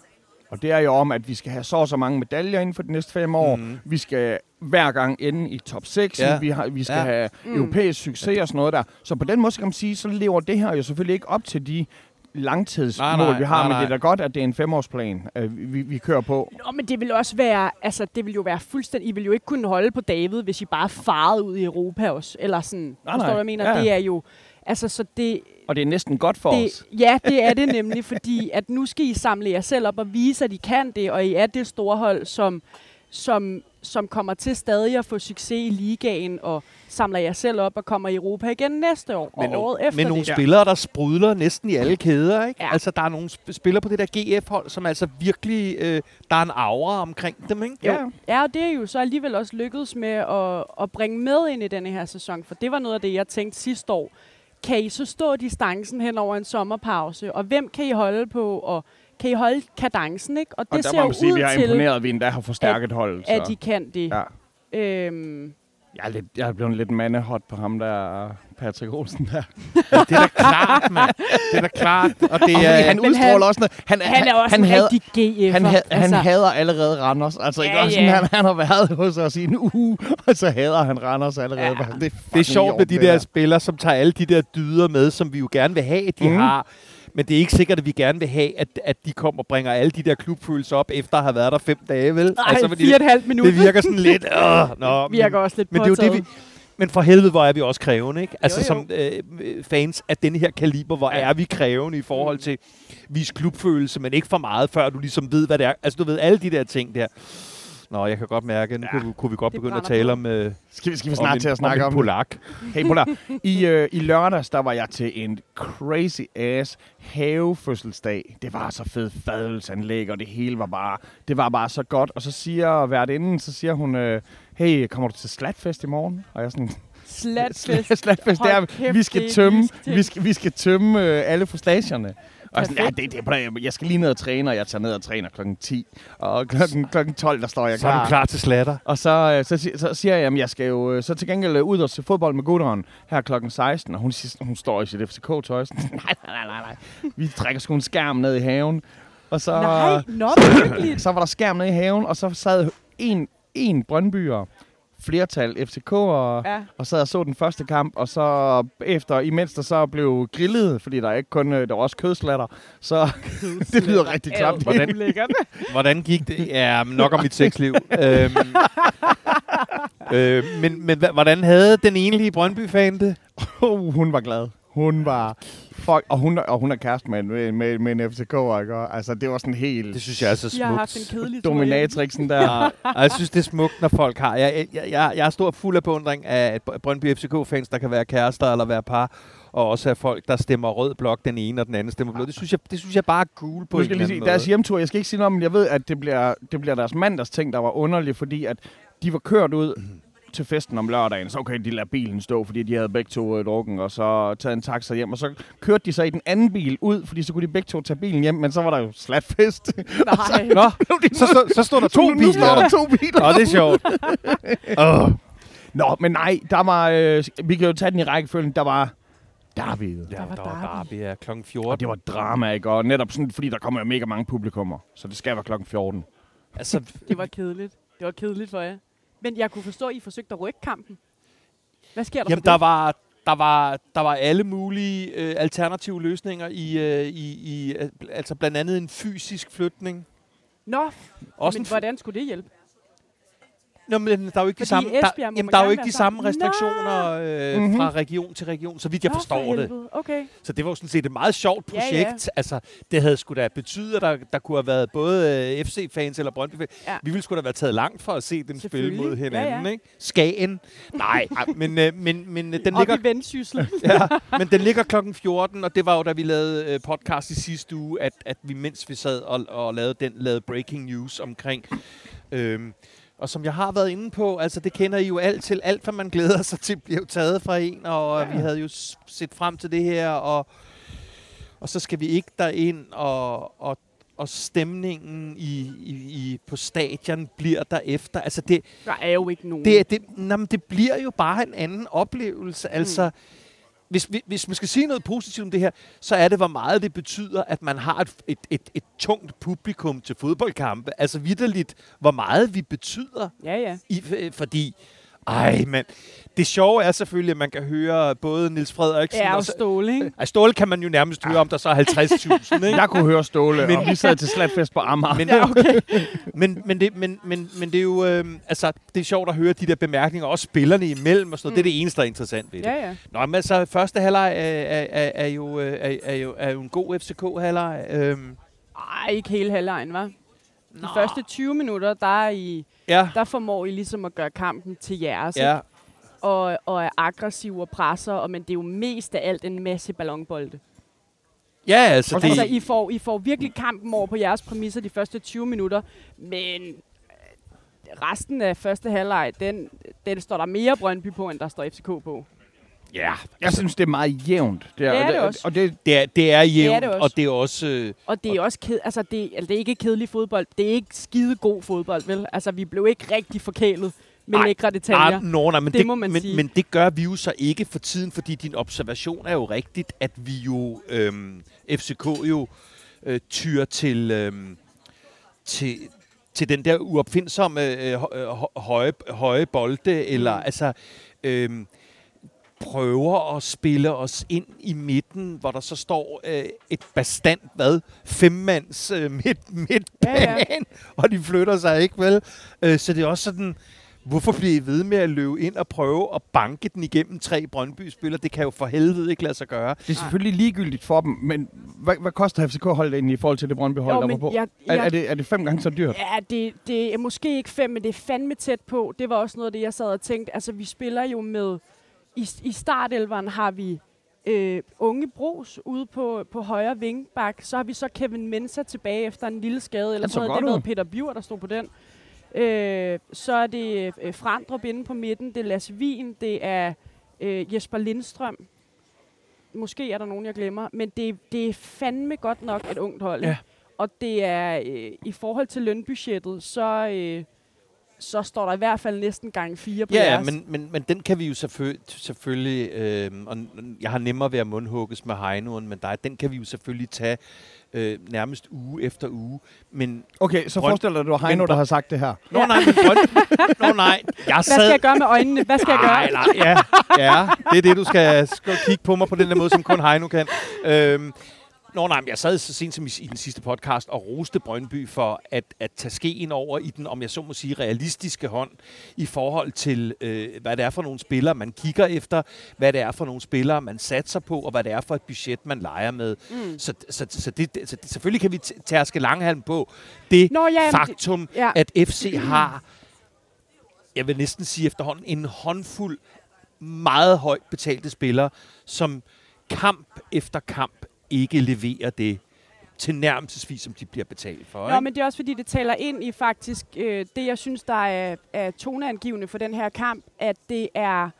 Og det er jo om, at vi skal have så og så mange medaljer inden for de næste fem år. Mm. Vi skal hver gang ende i top 6. Ja. Vi, har, vi skal Ja. have Mm. europæisk succes og sådan noget der. Så på den måde kan man sige, så lever det her jo selvfølgelig ikke op til de langtidsmål, Nej, nej, vi har. nej, Men nej. det er da godt, at det er en femårsplan, øh, vi, vi kører på. Nå, men det vil også være, altså det vil jo være fuldstændig, I vil jo ikke kunne holde på David, hvis I bare farede ud i Europa også, eller sådan, Nej, forstår du, nej. hvad jeg mener? Ja. Det er jo, altså så det, Og det er næsten godt for det, os. ja, det er det nemlig, fordi at nu skal I samle jer selv op og vise, at I kan det, og I er det store hold, som, som, som kommer til stadig at få succes i ligaen, og samler jer selv op og kommer i Europa igen næste år, Men og no- året efter med nogle det. spillere, der sprudler næsten i alle kæder. Ikke? Ja. Altså, der er nogle sp- spillere på det der GF-hold, som altså virkelig... Øh, der er en aura omkring dem, ikke? Jo. Ja, og det er jo så alligevel også lykkedes med at, at bringe med ind i denne her sæson, for det var noget af det, jeg tænkte sidste år. Kan I så stå distancen hen over en sommerpause, og hvem kan I holde på, og kan I holde kadencen, ikke? Og det Og der ser må man sige, at ud vi har til, imponeret, at vi endda har forstærket holdet. At I kan det. Ja. Øhm, Jeg er, lidt, jeg er blevet lidt mandehot på ham der, Patrick Olsen der. Det er da klart, mand. Det er da klart. Og det er... han Men udstråler han- også noget. Han, han er også han en hader, rigtig GF'er. han, ha- altså, han hader allerede Randers. Altså, ikke Ja, også? ja. Sådan, han, han har været hos os i en uge, og så hader han Randers allerede. Ja. Det, er Det er sjovt med de det der spillere, som tager alle de der dyder med, som vi jo gerne vil have, de Mhm. har. Men det er ikke sikkert, at vi gerne vil have, at, at de kommer og bringer alle de der klubfølelser op, efter at have været der fem dage, vel? Ej, altså, fire og et halvt minut. det virker sådan lidt... Øh, nå, men- virker også lidt Men det er jo det, vi. Men for helvede, hvor er vi også krævende, ikke? Altså Jo, som øh, fans af den her kaliber, hvor er vi krævende i forhold Mm. til vis klubfølelse, men ikke for meget, før du ligesom ved, hvad det er. Altså du ved, alle de der ting der. Nå, jeg kan godt mærke, nu Ja. kunne, kunne vi godt Det begynde at tale på. om, øh, Skal vi, skal vi om snart en, til at snakke om om, polak. Hey, Polar. I, øh, I lørdags, der var jeg til en crazy ass havefødselsdag. Det var så fed fadelsanlæg, og det hele var bare, det var bare så godt. Og så siger værtinden, så siger hun, øh, hey, kommer du til Slatfest i morgen? Og jeg er sådan, Slatfest. Slatfest, det er, kæft, vi skal er tømme, vi skal, vi skal tømme øh, alle frustagerne. Og er sådan, ja, det, det, det, jeg skal lige ned og træne, og jeg tager ned og træner klokken 10. Og klokken, klokken 12, der står jeg Så er klar. du klar til slatter. Og så, øh, så, så siger jeg, at jeg skal jo øh, så til gengæld øh, ud og se fodbold med gutteren her klokken 16. Og hun, siger, hun står i sit FCK-tøj. nej, nej, nej, nej. Vi trækker sgu en skærm ned i haven. Og så, Nej, nå, virkelig. så var der skærm ned i haven, og så sad en, en Brøndbyer, flertal FCK, og, Ja. og sad og så den første kamp, og så efter, imens der så blev grillet, fordi der er ikke kun, øh, der var også kødslatter, så det lyder rigtig klamt. Hvordan-. Hvordan gik det? Ja, nok om mit sexliv. øhm, øh, men men hvordan havde den enlige Brøndby-fan det? Uh, hun var glad. Hun var... Fuck, og hun, og hun er kæreste med, med, med, med en FCK, ikke? Og Altså, det var sådan helt Det synes jeg er så Jeg har haft en smukt. kedelig dominatrixen der. Og jeg synes, det er smukt, når folk har... Jeg, jeg, jeg, jeg er stor fuld af beundring af Brøndby FCK-fans, der kan være kærester eller være par, og også af folk, der stemmer rød blok, den ene og den anden stemmer blå. Det synes jeg, det synes jeg bare er cool på Nu en skal jeg lige sige, deres hjemtur, jeg skal ikke sige noget, men jeg ved, at det bliver, det bliver deres mandags ting, der var underlig, fordi at de var kørt ud til festen om lørdagen, så okay, de lader bilen stå, fordi de havde begge to øh, drukken, og så taget en taxa hjem, og så kørte de så i den anden bil ud, fordi så kunne de begge to tage bilen hjem, men så var der jo slatfest. Nej. Nå, så, stod, så stod der to nu, nu står der biler. to biler. Nå, det er sjovt. Oh. Nå, men nej, der var, øh, vi kan jo tage den i rækkefølgen, der var Derbyet. Ja, Der var der var derby. derby ja, klokken 14. Og det var drama, ikke? Og netop sådan, fordi der kommer jo mega mange publikummer. Så det skal være klokken 14. altså, Det var kedeligt. Det var kedeligt for jer. Men jeg kunne forstå, at I forsøgte at rykke kampen. Hvad sker der Jamen, der var, der var, der var alle mulige øh, alternative løsninger i, øh, i, i øh, altså blandt andet en fysisk flytning. Nå, Også men en, hvordan skulle det hjælpe? Nå, men der er jo ikke de Fordi samme, der, jamen, der er jo ikke de samme restriktioner øh, Mhm. fra region til region, så vidt jeg Nå, forstår for det. Okay. Så det var jo sådan set et meget sjovt Ja, ja. projekt. Altså, det havde sgu da betydet, at der, der kunne have været både øh, FC-fans eller brøndby fans Ja. Vi ville sgu da være taget langt for at se dem spille mod hinanden, Ja, ja. ikke? Skagen. Nej, ej, men, øh, men, men øh, den Op ligger ja, men den ligger klokken 14, og det var jo, da vi lavede øh, podcast i sidste uge, at, at vi, mens vi sad og, og lavede den, lavede breaking news omkring. Øhm, og som jeg har været inde på, altså det kender I jo alt til. Alt, hvad man glæder sig til, bliver jo taget fra en, og ja. vi havde jo set frem til det her, og, og så skal vi ikke derind, og, og, og stemningen i, i, i, på stadion bliver derefter. Altså det, Der er jo ikke nogen. det, det, nå, men det bliver jo bare en anden oplevelse. Altså, Mm. Hvis, vi- hvis man skal sige noget positivt om det her, så er det, hvor meget det betyder, at man har et, et, et, et tungt publikum til fodboldkampe. Altså vidderligt, hvor meget vi betyder. Ja, ja. I, øh, fordi, ej mand, det sjove er selvfølgelig, at man kan høre både Nils Frederiksen Ja, og... Ståle, ikke? Ej, Ståle kan man jo nærmest høre, om der så er 50.000, ikke? Jeg kunne høre Ståle, Men- men, og vi sad til slatfest på Amager. Men, Ja, okay. men, men, det, men, men, men det er jo øh, altså, det er sjovt at høre de der bemærkninger, også spillerne imellem og sådan noget. Det er det eneste, der er interessant ved det. Ja, ja. Nå, men altså, første halvleg er, er, er, er, jo, øh, er, er, jo, er jo en god FCK-halvleg. Øhm, Ej, ikke hele halvlejen, var. De første 20 minutter, der, er I, ja, der formår I ligesom at gøre kampen til jeres. ikke? ja. Og, og er aggressiv og presser, og, men det er jo mest af alt en masse ballonbolde. Ja, altså, det, Altså, I får, I får virkelig kampen over på jeres præmisser de første 20 minutter, men øh, resten af første halvleg, den, den står der mere Brøndby på, end der står FCK på. Ja, Jeg synes, det er meget jævnt. Det Det er og det også. Og det, det er, det er jævnt, det også. og det er også... Øh, Og det er også ked, altså det, altså det er ikke kedelig fodbold. Det er ikke skide god fodbold, vel? Altså, vi blev ikke rigtig forkælet med Ej, lækre detaljer. ah, nå, nej, men Det det, må man men, sige. men det gør vi jo så ikke for tiden, fordi din observation er jo rigtigt, at vi jo, øhm, FCK jo, øh, tyr til, øhm, til, til den der uopfindsomme øh, øh, hø- høje, høje bolde, eller Mm. altså øhm, prøver at spille os ind i midten, hvor der så står øh, et bestand, hvad, femmands øh, midt, midtbane, Ja, ja. og de flytter sig ikke, vel? Øh, så det er også sådan, hvorfor bliver I ved med at løbe ind og prøve at banke den igennem tre Brøndby-spillere? Det kan jo for helvede ikke lade sig gøre. det er selvfølgelig ligegyldigt for dem, men hvad, hvad koster FCK-holdet egentlig i forhold til det Brøndby-hold, Jo, der var på? jeg, Er, jeg, er, det, er det fem gange så dyrt? Ja, det, det er måske ikke fem, men det er fandme tæt på. Det var også noget af det, jeg sad og tænkte. Altså, vi spiller jo med... I, i startelveren har vi øh, unge Bros ude på, på højre vingbak. Så har vi så Kevin Mensa tilbage efter en lille skade. Eller så Det ud. været Peter Bjur, der stod på den. Øh, så er det øh, Frandrup inde på midten. Det er Lasse Wien. Det er øh, Jesper Lindstrøm. Måske er der nogen, jeg glemmer. Men det, det er fandme godt nok et ungt hold. Ja. Og det er øh, i forhold til lønbudgettet, så, øh, så står der i hvert fald næsten gang fire på Ja, ja jeres. men, men, men den kan vi jo selvfølgelig, selvfølgelig øh, og jeg har nemmere ved at mundhugges med Heino end med dig, den kan vi jo selvfølgelig tage øh, nærmest uge efter uge. Men, Okay, så Brønd- forestil dig, at det var Heino, men der har sagt det her. nå nej, men Brønd, nå nej, jeg Hvad sad... skal jeg gøre med øjnene? Hvad skal jeg gøre? Nej, nej, ja, ja, det er det, du skal, skal kigge på mig på den der måde, som kun Heino kan. Øhm, Nå nej, jeg sad så sent som i, i den sidste podcast og roste Brøndby for at, at tage skeen over i den, om jeg så må sige, realistiske hånd i forhold til, øh, hvad det er for nogle spillere, man kigger efter, hvad det er for nogle spillere, man satser på, og hvad det er for et budget, man leger med. Mm. Så, så, så, det, så selvfølgelig kan vi tærske langhalm på det Nå, ja, jamen, det- faktum, ja. at FC har, jeg vil næsten sige efterhånden, en håndfuld meget højt betalte spillere, som kamp efter kamp ikke leverer det til nærmelsesvis, som de bliver betalt for. Nå, ikke? men det er også fordi, det taler ind i faktisk øh, det, jeg synes, der er, er toneangivende for den her kamp, at det er,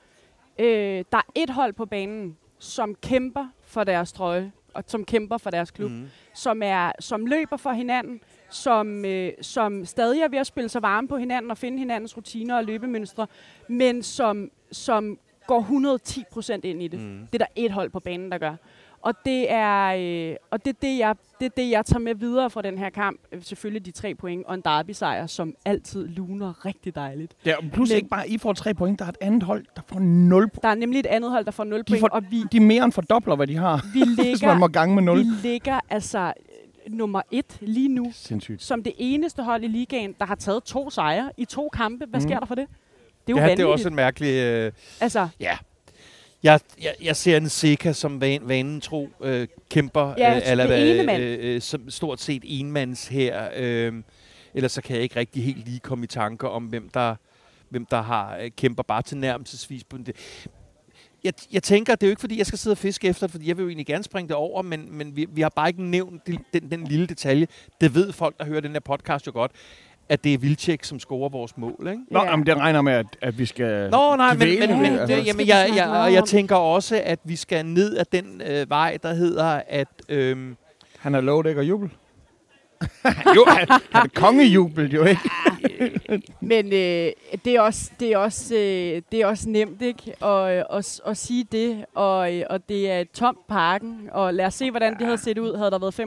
øh, der er et hold på banen, som kæmper for deres trøje, og som kæmper for deres klub, mm. Som, er, som løber for hinanden, som, øh, som stadig er ved at spille sig varme på hinanden og finde hinandens rutiner og løbemønstre, men som, som går 110 procent ind i det. Mm. Det er der et hold på banen, der gør. Og det er, øh, og det, er det, jeg, det er det, jeg tager med videre fra den her kamp. Øh, Selvfølgelig de tre point og en derby-sejr, som altid luner rigtig dejligt. Ja, plus Men- ikke bare, I får tre point, der er et andet hold, der får 0 point. Der er nemlig et andet hold, der får 0 De point, får- og vi, De mere end fordobler, hvad de har, vi, hvis man må ligger, gange med 0. vi ligger altså øh, nummer et lige nu, Sindssygt. som det eneste hold i ligaen, der har taget to sejre i to kampe. Hvad Mm. sker der for det? Det er jo Ja, vanvittigt. det er også en mærkelig... Øh, Altså, ja. Jeg, jeg, jeg ser en Seca som van, vanen tro øh, kæmper, Ja, øh, eller hvad, øh, øh, som stort set enmands her. Øh, ellers så kan jeg ikke rigtig helt lige komme i tanker om, hvem der, hvem der har øh, kæmper bare til nærmelsesvis på det. Jeg, jeg tænker, det er jo ikke fordi, jeg skal sidde og fiske efter det, fordi jeg vil jo egentlig gerne springe det over, men, men vi, vi har bare ikke nævnt den, den, den lille detalje. Det ved folk, der hører den her podcast jo godt, at det er Vilcek, som scorer vores mål, ikke? Nå, Ja. jamen, det regner med, at, at vi skal Nå, nej, men, men, men altså. det, jamen, jeg, jeg, jeg om- tænker også, at vi skal ned ad den øh, vej, der hedder, at... Øhm, Han har lovet ikke at juble. jo, han, han er kongejubel, jo ikke? Men øh, det, er også, det, er også, øh, det er også nemt ikke? Og, øh, at, at sige det, og, øh, og det er et tomt parken, og lad os se, hvordan det havde set ud, havde der været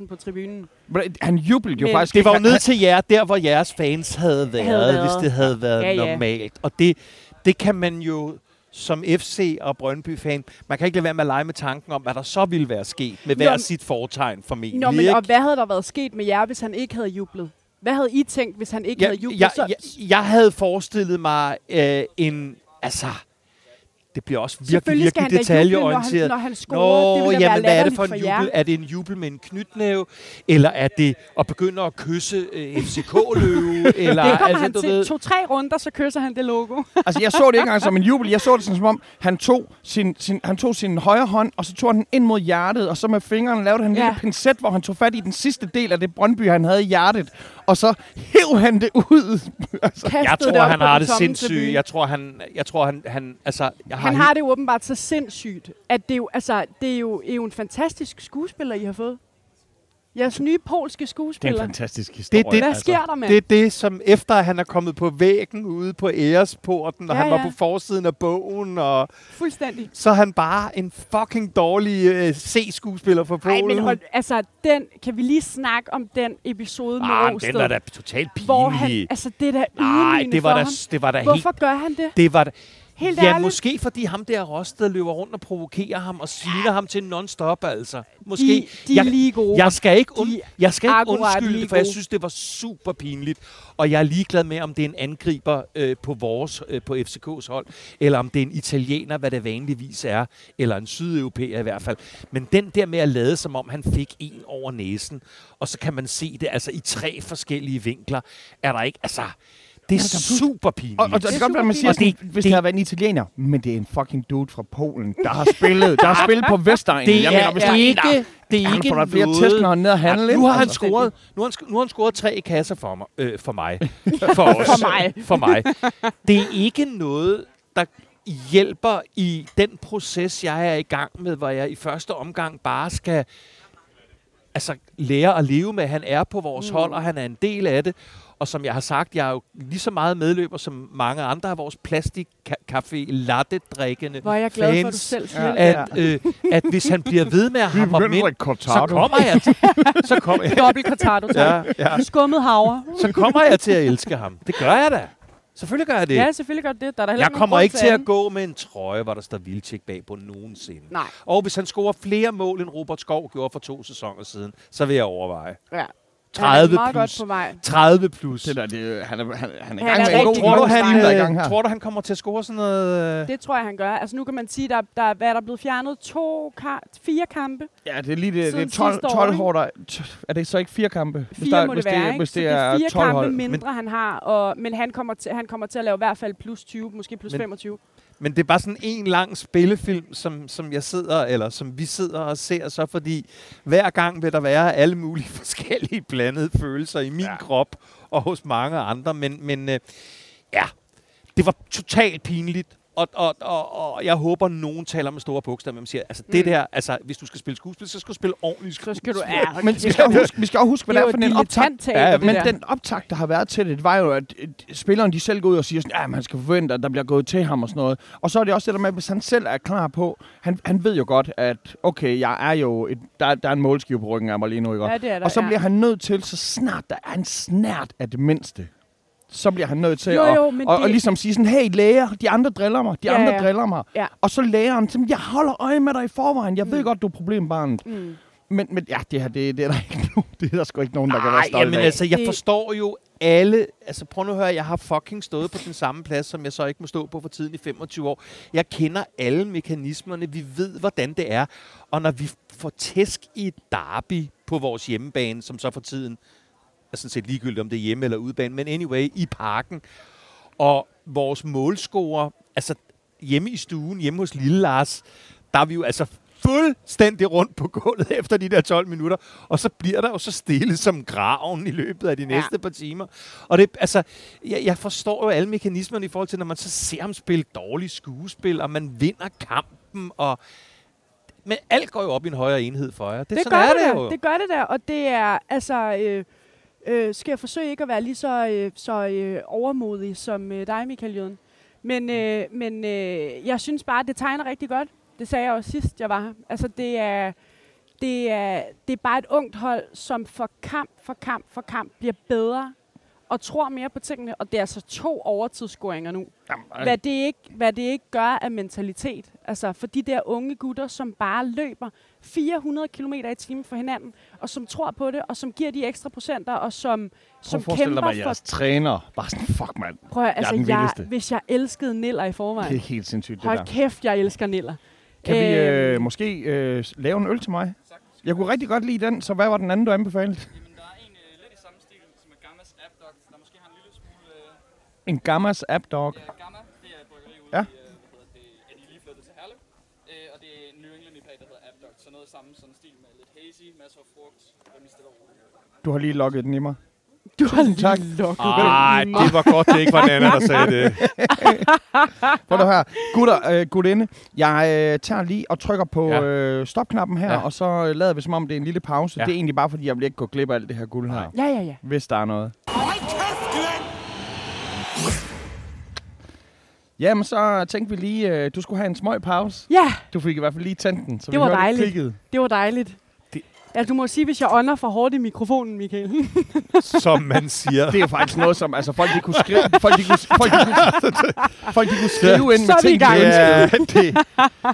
25.000 på tribunen. Men Han jublede jo Men- faktisk det var jo ned til jer, der hvor jeres fans havde været, havde været. hvis det havde været Ja, ja. normalt. Og det, det kan man jo som FC og Brøndby-fan, man kan ikke lade være med at lege med tanken om, hvad der så ville være sket med hver men- sit foretegn formentlig. Nå, men ikke? og hvad havde der været sket med jer, hvis han ikke havde jublet? Hvad havde I tænkt, hvis han ikke jeg, havde jublet? jeg, jeg, jeg havde forestillet mig øh, en... Altså, det bliver også virkelig, Selvfølgelig skal virkelig juble, når detaljeorienteret. han, når han scorer. det Nå, da jamen, være hvad er det for en for jubel? jer. Er det en jubel med en knytnæve? Eller er det at begynde at kysse øh, FCK-løve? eller, Det kommer altså, han du til. ved- To-tre runder, så kysser han det logo. Altså, jeg så det ikke engang som en jubel. Jeg så det sådan, som om, han tog sin, sin, han tog sin højre hånd, og så tog han den ind mod hjertet, og så med fingrene lavede han en Ja. lille pincet, hvor han tog fat i den sidste del af det Brøndby, han havde i hjertet, og så hæv han det ud. altså, Jeg Kastede det tror, han har det sindssygt. Jeg tror, han, jeg tror, han, han altså, jeg har, Han har det jo åbenbart så sindssygt, at det er jo, altså, det er jo, er jo en fantastisk skuespiller, I har fået. Jeres nye polske det er en skuespiller. fantastisk historie. det- Hvad sker der, mand? Det er det, som efter at han er kommet på væggen ude på æresporten, og Ja, han var ja. på forsiden af bogen, og Fuldstændig. så er han bare en fucking dårlig øh, C-skuespiller for Nej, Polen. men hold, altså, den, kan vi lige snakke om den episode med ah, men Rosted? den var da totalt pinlig. hvor han, altså, det er da Nej, det var for da, ham. det var da helt... Hvorfor gør han det? Det var da, Helt ja, ærligt. måske fordi ham der Rosted løber rundt og provokerer ham og sviner ham til non-stop, altså. Måske. De, de er jeg, lige gode. jeg skal ikke, und, jeg skal ikke undskylde det, for jeg synes, det var super pinligt. Og jeg er ligeglad med, om det er en angriber øh, på vores, øh, på FCK's hold, eller om det er en italiener, hvad det vanligvis er, eller en sydeuropæer i hvert fald. Men den der med at lade, som om han fik en over næsen, og så kan man se det altså i tre forskellige vinkler, er der ikke, altså... Det er er super pinligt. Og, og det Det er kan godt at man siger, sådan, Og det- hvis det- det havde været en italiener, men det er en fucking dude fra Polen, der har spillet, der har spillet på Vestegnen. det Jeg er, mener, hvis er ikke, der- det er han ikke får da flere noget... tæsk, når han nede og handle. Ja, nu har han Altså, scoret, nu har han, nu har han scoret tre kasser for mig, øh, for mig, for os, For mig. for mig. Det er ikke noget, der hjælper i den proces, jeg er i gang med, hvor jeg i første omgang bare skal altså, lære at leve med, at han er på vores mm. hold, og han er en del af det. Og som jeg har sagt, jeg er jo lige så meget medløber som mange andre af vores plastik café latte drikkende Hvor er jeg glad for, at du fans, selv siger at, øh, at hvis han bliver ved med at hamre mænd, at drikke så kommer jeg til, så kommer jeg, Dobbelt cortado, ja, ja. Skummet havre. så kommer jeg til at elske ham. Det gør jeg da. Selvfølgelig gør jeg det. Ja, selvfølgelig gør det. Der er der jeg kommer ikke til at gå med en trøje, hvor der står Vildtjek bag på nogensinde. Nej, Og hvis han scorer flere mål, end Robert Skov gjorde for to sæsoner siden, så vil jeg overveje. ja. 30 meget plus. godt på vej. 30 plus. Det der, det, han er, han, han er Han gang er med en god rigtig tror, du, han, øh, gang her. tror du, han kommer til at score sådan noget... øh, Det tror jeg, han gør. Altså nu kan man sige, der, der hvad er der blevet fjernet to, ka- fire kampe. Ja, det er lige det, det er Siden 12, sidste år, 12 ikke? hårder. Er det så ikke fire kampe? Hvis Fire der- må hvis det være, det, ikke? Hvis Så det er fire 12 kampe hold. mindre, han har. Og, men han kommer, til, han kommer til at lave i hvert fald plus 20, måske plus Men- 25. Men det er bare sådan en lang spillefilm, som, som jeg sidder, eller som vi sidder og ser så, fordi hver gang vil der være alle mulige forskellige blandede følelser i min Ja. krop og hos mange andre. Men, men øh, ja, det var totalt pinligt, Og, og, og, og jeg håber, nogen taler med store bogstaver, men siger, altså det Mm. der, altså hvis du skal spille skuespil, så skal du spille ordentligt Så skuespil. skal du... Ja, Men vi skal, huske, vi skal også huske, hvad det det er for en optag. dilettantteater, Ja, det Men der. den optag, der har været til det, det var jo, at spilleren de selv går ud og siger sådan, ja, man skal forvente, at der bliver gået til ham og sådan noget. Og så er det også det der med, at hvis han selv er klar på, han, han ved jo godt, at okay, jeg er jo, et, der, der er en målskive på ryggen af mig lige nu, ikke? Ja, det er der, og så ja. bliver han nødt til, så snart der er en snært af det mindste, så bliver han nødt til Jo, at jo, men og, det- og ligesom sige sådan, hey læger, de andre driller mig, de Ja, andre ja. driller mig. Ja. Og så lægeren, som jeg holder øje med dig i forvejen, jeg ved Mm. godt, du er problembarnet. Mm. Men, men ja, det her, det, det er der ikke nogen, det er der sgu ikke nogen, der kan være stolt jamen af. altså, jeg Det- forstår jo alle... Altså, prøv nu at høre, jeg har fucking stået på den samme plads, som jeg så ikke må stå på for tiden i 25 år. Jeg kender alle mekanismerne, vi ved, hvordan det er. Og når vi får tæsk i et derby på vores hjemmebane, som så for tiden er sådan set ligegyldigt, om det er hjemme eller udebane, men anyway, i parken, og vores målscorer, altså hjemme i stuen, hjemme hos Lille Lars, der er vi jo altså fuldstændig rundt på gulvet efter de der 12 minutter, og så bliver der jo så stille som graven i løbet af de næste ja. par timer. Og det, altså, jeg, jeg forstår jo alle mekanismerne i forhold til, når man så ser ham spille dårligt skuespil, og man vinder kampen, og men alt går jo op i en højere enhed for jer. Det, Det sådan gør er det, det jo. Det gør det der, og det er, altså... Øh, øh, skal jeg forsøge ikke at være lige så, øh, så øh, overmodig som øh, dig, Michael Jøden. Men, øh, men øh, jeg synes bare, at det tegner rigtig godt. Det sagde jeg også sidst, jeg var her. Altså, det er, det er, det er bare et ungt hold, som for kamp for kamp for kamp bliver bedre og tror mere på tingene. Og det er altså to overtidsscoringer nu. Jamen, Hvad det, ikke, hvad det ikke gør af mentalitet. Altså for de der unge gutter, som bare løber 400 km i timen for hinanden, og som tror på det, og som giver de ekstra procenter, og som, Prøv som forestille kæmper dig, at for... jeres træner bare sådan, fuck mand, Prøv at, altså, jeg, vildeste. hvis jeg elskede Niller i det forvejen, er helt sindssygt det hold der. kæft, jeg elsker Niller. Kan vi øh, Øhm. måske øh, lave en øl til mig? Jeg kunne rigtig godt lide den, så hvad var den anden, du anbefalede? Jamen, der er en øh, lidt i samme stil, som er Gammas App Dog, der måske har en lille smule... Øh, En Gammas App Dog. ja, Gamma, det er et bryggeri ude Ja. i, øh, hvad hedder det, er de lige flyttet til Herlev. Øh, og det er en New England IPA, der hedder App Dog, så noget samme sådan stil med lidt hazy, masser af frugt, rimelig stille og roligt. Du har lige logget den i mig. Du har lige tak. lukket Ej, den. det var godt, det ikke var Nana, der sagde det. Prøv du her. Gutter, øh, gudinde, jeg øh, tager lige og trykker på Ja. øh, stopknappen her, Ja. og så øh, lader vi som om, det er en lille pause. Ja. Det er egentlig bare, fordi jeg vil ikke gå glip af alt det her guld her. Ja, ja, ja. Hvis der er noget. Jamen, så tænkte vi lige, øh, du skulle have en smøg pause. Ja, Du fik i hvert fald lige tændt den, så Det vi var hørte dejligt. klikket. det var dejligt. Ja, du må sige, hvis jeg ånder for hårdt i mikrofonen, Michael. Som man siger. Det er jo faktisk noget, som altså, folk de kunne skrive, folk, de kunne, folk, de kunne, folk de kunne skrive ind Så med ting, de. Ja, det,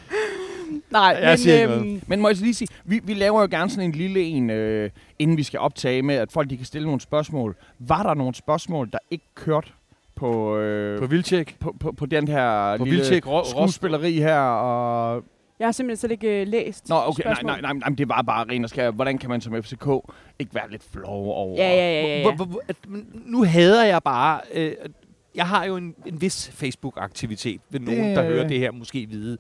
Nej, Jeg siger ikke men noget. øhm, Men må jeg så lige sige, vi, vi laver jo gerne sådan en lille en, øh, inden vi skal optage med, at folk de kan stille nogle spørgsmål. Var der nogle spørgsmål, der ikke kørte på, øh, på Vildtjek. på, på, på den her På lille Vildtjek. Skuespilleri her? Og... jeg har simpelthen slet ikke øh, læst Nå, okay, nej, nej, nej, nej, det var bare ren og skær. Hvordan kan man som FCK ikke være lidt flov over? Ja, ja, ja, ja, ja. hvor- hvor- at- men Nu hader jeg bare... Øh, jeg har jo en, en vis Facebook-aktivitet, vil nogen, Det- der hører det her, måske vide.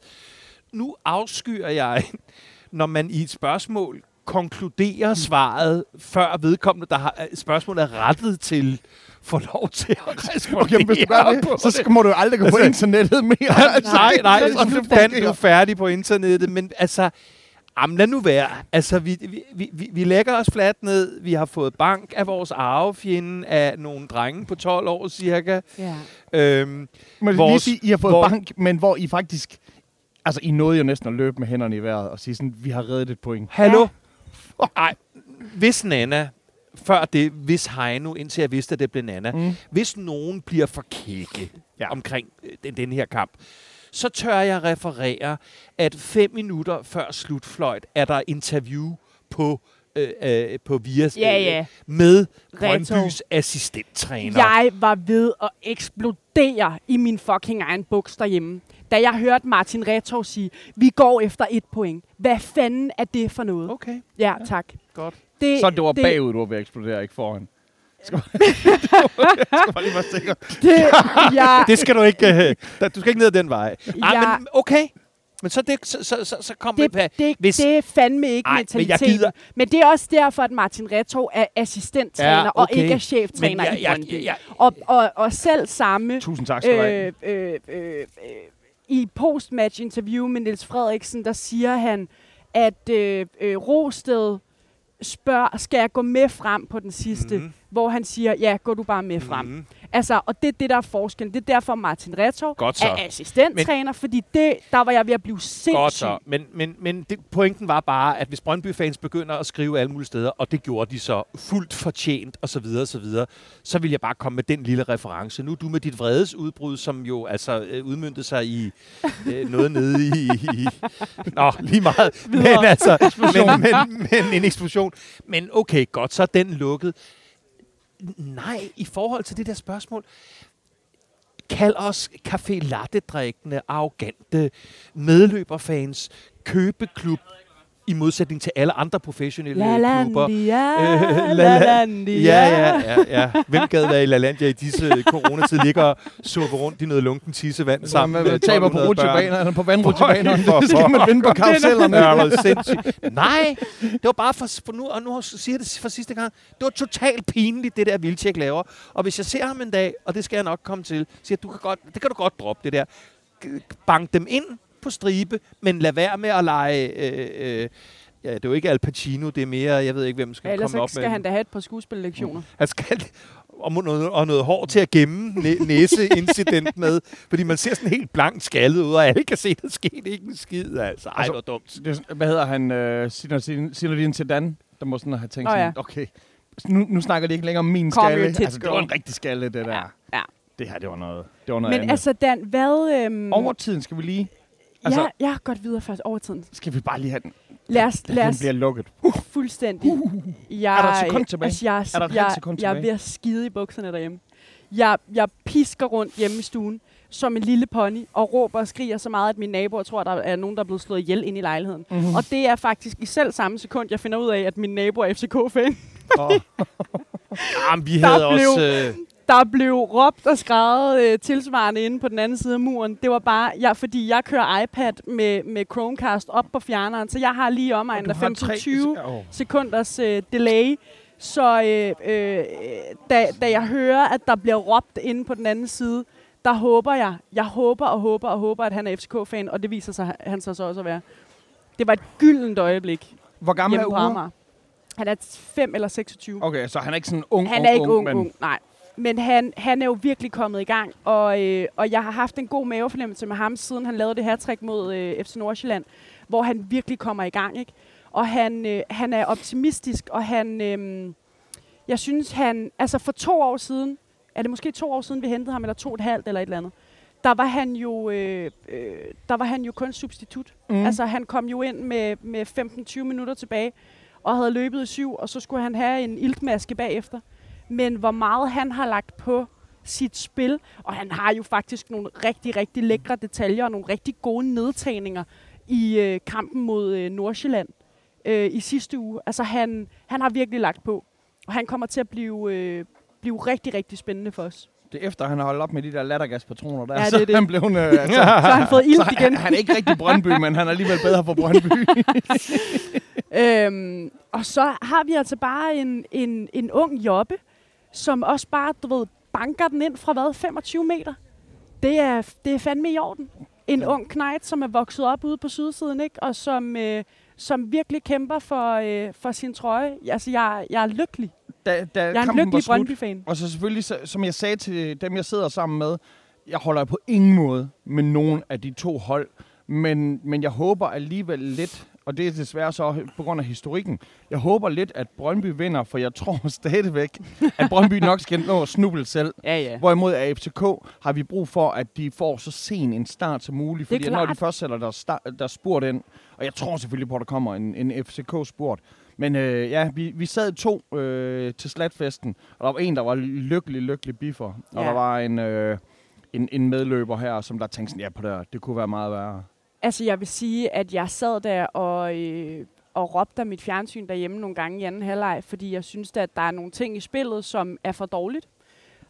Nu afskyer jeg, når man i et spørgsmål konkluderer svaret, før vedkommende, der har øh, spørgsmålet er rettet til, får lov til at respondere Okay, hvis du gør på det, så skal, må du jo aldrig gå på Altså- internettet mere. nej, nej, Det er sådan, det Dan, du er færdig på internettet, men altså, jamen lad nu være. Altså, vi, vi, vi, vi, lægger os fladt ned. Vi har fået bank af vores arvefjende af nogle drenge på 12 år cirka. Ja. Øhm, Men lige Vores- sige, I har fået hvor- bank, men hvor I faktisk... Altså, I nåede jo næsten at løbe med hænderne i vejret og sige sådan, vi har reddet et point. hallo? Ej, hvis Nana, før det, hvis Heino, indtil jeg vidste, at det blev Nana, Mm. hvis nogen bliver for kække Ja. ja. omkring øh, den, den her kamp, så tør jeg referere, at fem minutter før slutfløjt er der interview på, øh, øh, på Vias Ja, ja. med. Brøndbys assistenttræner. Jeg var ved at eksplodere i min fucking egen buks derhjemme, da jeg hørte Martin Retov sige, vi går efter et point. Hvad fanden er det for noget? Okay, Ja, tak. godt. Det, Så det var bagud, du var ved at eksplodere, ikke foran. Skal skal bare lige være sikker. Det, jeg, Det skal du ikke... Øh, du skal ikke ned ad den vej. Ej, jeg, men okay. Men så, det, så, så, så, så kom det, på... det, hvis- det er fandme ikke Ej, men jeg mentaliteten. gider- Men det er også derfor, at Martin Retov er assistenttræner Ja, og okay. ikke er cheftræner Men jeg- i jeg- Brøndby. jeg- Og, og, og selv samme Tusind tak skal du have. øh, øh, øh, øh, i postmatch interview med Niels Frederiksen, der siger han, at øh, øh, Rosted spørger, skal jeg gå med frem på den sidste? Mm. Hvor han siger, ja, gå du bare med frem. Mm. Altså, og det er det, der er forskellen. Det er derfor, Martin Retov er assistenttræner, Men, fordi det, der var jeg ved at blive sindssyg. Godt så. Men, men, men det, pointen var bare, at hvis Brøndby-fans begynder at skrive alle mulige steder, og det gjorde de så fuldt fortjent osv., så, videre, så, videre, så vil jeg bare komme med den lille reference. Nu er du med dit vredesudbrud, som jo altså øh, udmyndte sig i øh, noget nede i, i... Nå, lige meget. Men altså, men, men, men en eksplosion. Men okay, godt, så er den lukket. Nej, i forhold til det der spørgsmål, kald os café latte-drikkende, arrogante medløberfans, købeklub, i modsætning til alle andre professionelle klubber. LaLandia, Øh, La- La- LaLandia. Ja, ja, ja, ja. Hvem gad være i LaLandia i disse coronatid ligger og suppe rundt i noget lunken tissevand Sammen man med taber på 1200 børn? rutsjebanerne, på vandrutsjebanerne. Det skal man vinde på karusellerne. Ja, det sindssygt. Nej, det var bare for, for nu, og nu siger jeg det for sidste gang, det var totalt pinligt, det der Vildtjek laver. Og hvis jeg ser ham en dag, og det skal jeg nok komme til, siger du kan godt, det kan du godt droppe, det der. Bank dem ind på stribe, men lad være med at lege... Øh, øh, ja, det er jo ikke Al Pacino, det er mere, jeg ved ikke, hvem skal Ja, ellers komme op så skal med. han da have et par skuespillektioner. Han skal og må- noget, og noget hår til at gemme næ- næseincident med, fordi man ser sådan helt blankt skaldet ud, og alle kan se, der skete ikke en skid, altså. Ej, Altså, det var dumt. Det, hvad hedder han? Øh, Zinedine Zidane, der må sådan have tænkt sådan, ja. okay, nu, nu snakker de ikke længere om min Come skalle. Altså, det var en rigtig skalle, det der. Ja, ja. Det her, det var noget, det var noget Men andet. altså, Dan, hvad... Øhm, Overtiden skal vi lige... altså, ja, jeg har godt videre først over tiden. skal vi bare lige have den. Lad os, Den lad os bliver lukket. fuldstændig. Jeg, Er der et sekund tilbage? Altså, jeg, Er der et jeg, sekund jeg er tilbage? ved at skide i bukserne derhjemme. Jeg, jeg pisker rundt hjemme i stuen som en lille pony og råber og skriger så meget, at mine naboer tror, at der er nogen, der er blevet slået ihjel ind i lejligheden. Mm-hmm. Og det er faktisk i selv samme sekund, jeg finder ud af, at min nabo er FCK-fan. Og, Jamen, vi Der havde blev- også... Øh, Der blev råbt og skrevet øh, tilsvarende inde på den anden side af muren. Det var bare, jeg, fordi jeg kører iPad med, med Chromecast op på fjerneren, så jeg har lige omegn af 15-20 Oh. sekunders øh, delay. Så øh, øh, da, da jeg hører, at der bliver råbt inde på den anden side, der håber jeg, jeg håber og håber og håber, at han er FCK-fan, og det viser sig han så, så også at være. Det var et gyldent øjeblik Hvor gammel er Ure? Han er 5 eller 26. Okay, så han er ikke sådan ung, Han ung, er ikke ung, men ung, nej. Men han, han er jo virkelig kommet i gang, og, øh, og jeg har haft en god mavefornemmelse med ham, siden han lavede det her trick mod øh, FC Nordsjælland, hvor han virkelig kommer i gang, ikke? Og han, øh, han er optimistisk, og han, øh, jeg synes han, altså for to år siden, er det måske to år siden, vi hentede ham, eller to og et halvt, eller et eller andet, der var han jo, øh, øh, der var han jo kun substitut. Mm. Altså han kom jo ind med, med 15-20 minutter tilbage, og havde løbet i syv, og så skulle han have en iltmaske bagefter. Men hvor meget han har lagt på sit spil, og han har jo faktisk nogle rigtig, rigtig lækre detaljer og nogle rigtig gode nedtagninger i øh, kampen mod øh, Nordsjælland øh, i sidste uge. Altså han, han har virkelig lagt på, og han kommer til at blive, øh, blive rigtig, rigtig spændende for os. Det er efter, han har holdt op med de der lattergaspatroner der. Ja, det så det. han blev øh, altså, Så har han fået ild han, igen. han er ikke rigtig Brøndby, men han er alligevel bedre for Brøndby. Øhm, og så har vi altså bare en, en, en ung jobbe, som også bare, du ved, banker den ind fra hvad, 25 meter. Det er, det er fandme i orden. En ung knejt, som er vokset op ude på sydsiden, ikke? og som, øh, som virkelig kæmper for, øh, for sin trøje. Altså, jeg, jeg er lykkelig. da, da Jeg er en lykkelig Brøndby-fan. Og så selvfølgelig, så, som jeg sagde til dem, jeg sidder sammen med, jeg holder på ingen måde med nogen af de to hold. Men, men jeg håber alligevel lidt, og det er desværre så på grund af historikken, jeg håber lidt, at Brøndby vinder, for jeg tror stadigvæk, at Brøndby nok skal nå at snuble selv. Ja, ja. Hvorimod af FCK har vi brug for, at de får så sen en start som muligt. Fordi når de først sætter der, start, der spurt ind, og jeg tror selvfølgelig på, at der kommer en, en FCK-spurt. Men øh, ja, vi, vi sad to øh, til slatfesten, og der var en, der var lykkelig, lykkelig biffer. Og Ja. der var en, øh, en, en medløber her, som der tænkte sådan, ja, på det, det kunne være meget værre. Altså, jeg vil sige, at jeg sad der og, øh, og råbte af mit fjernsyn derhjemme nogle gange i anden halvleg, fordi jeg synes, at der er nogle ting i spillet, som er for dårligt.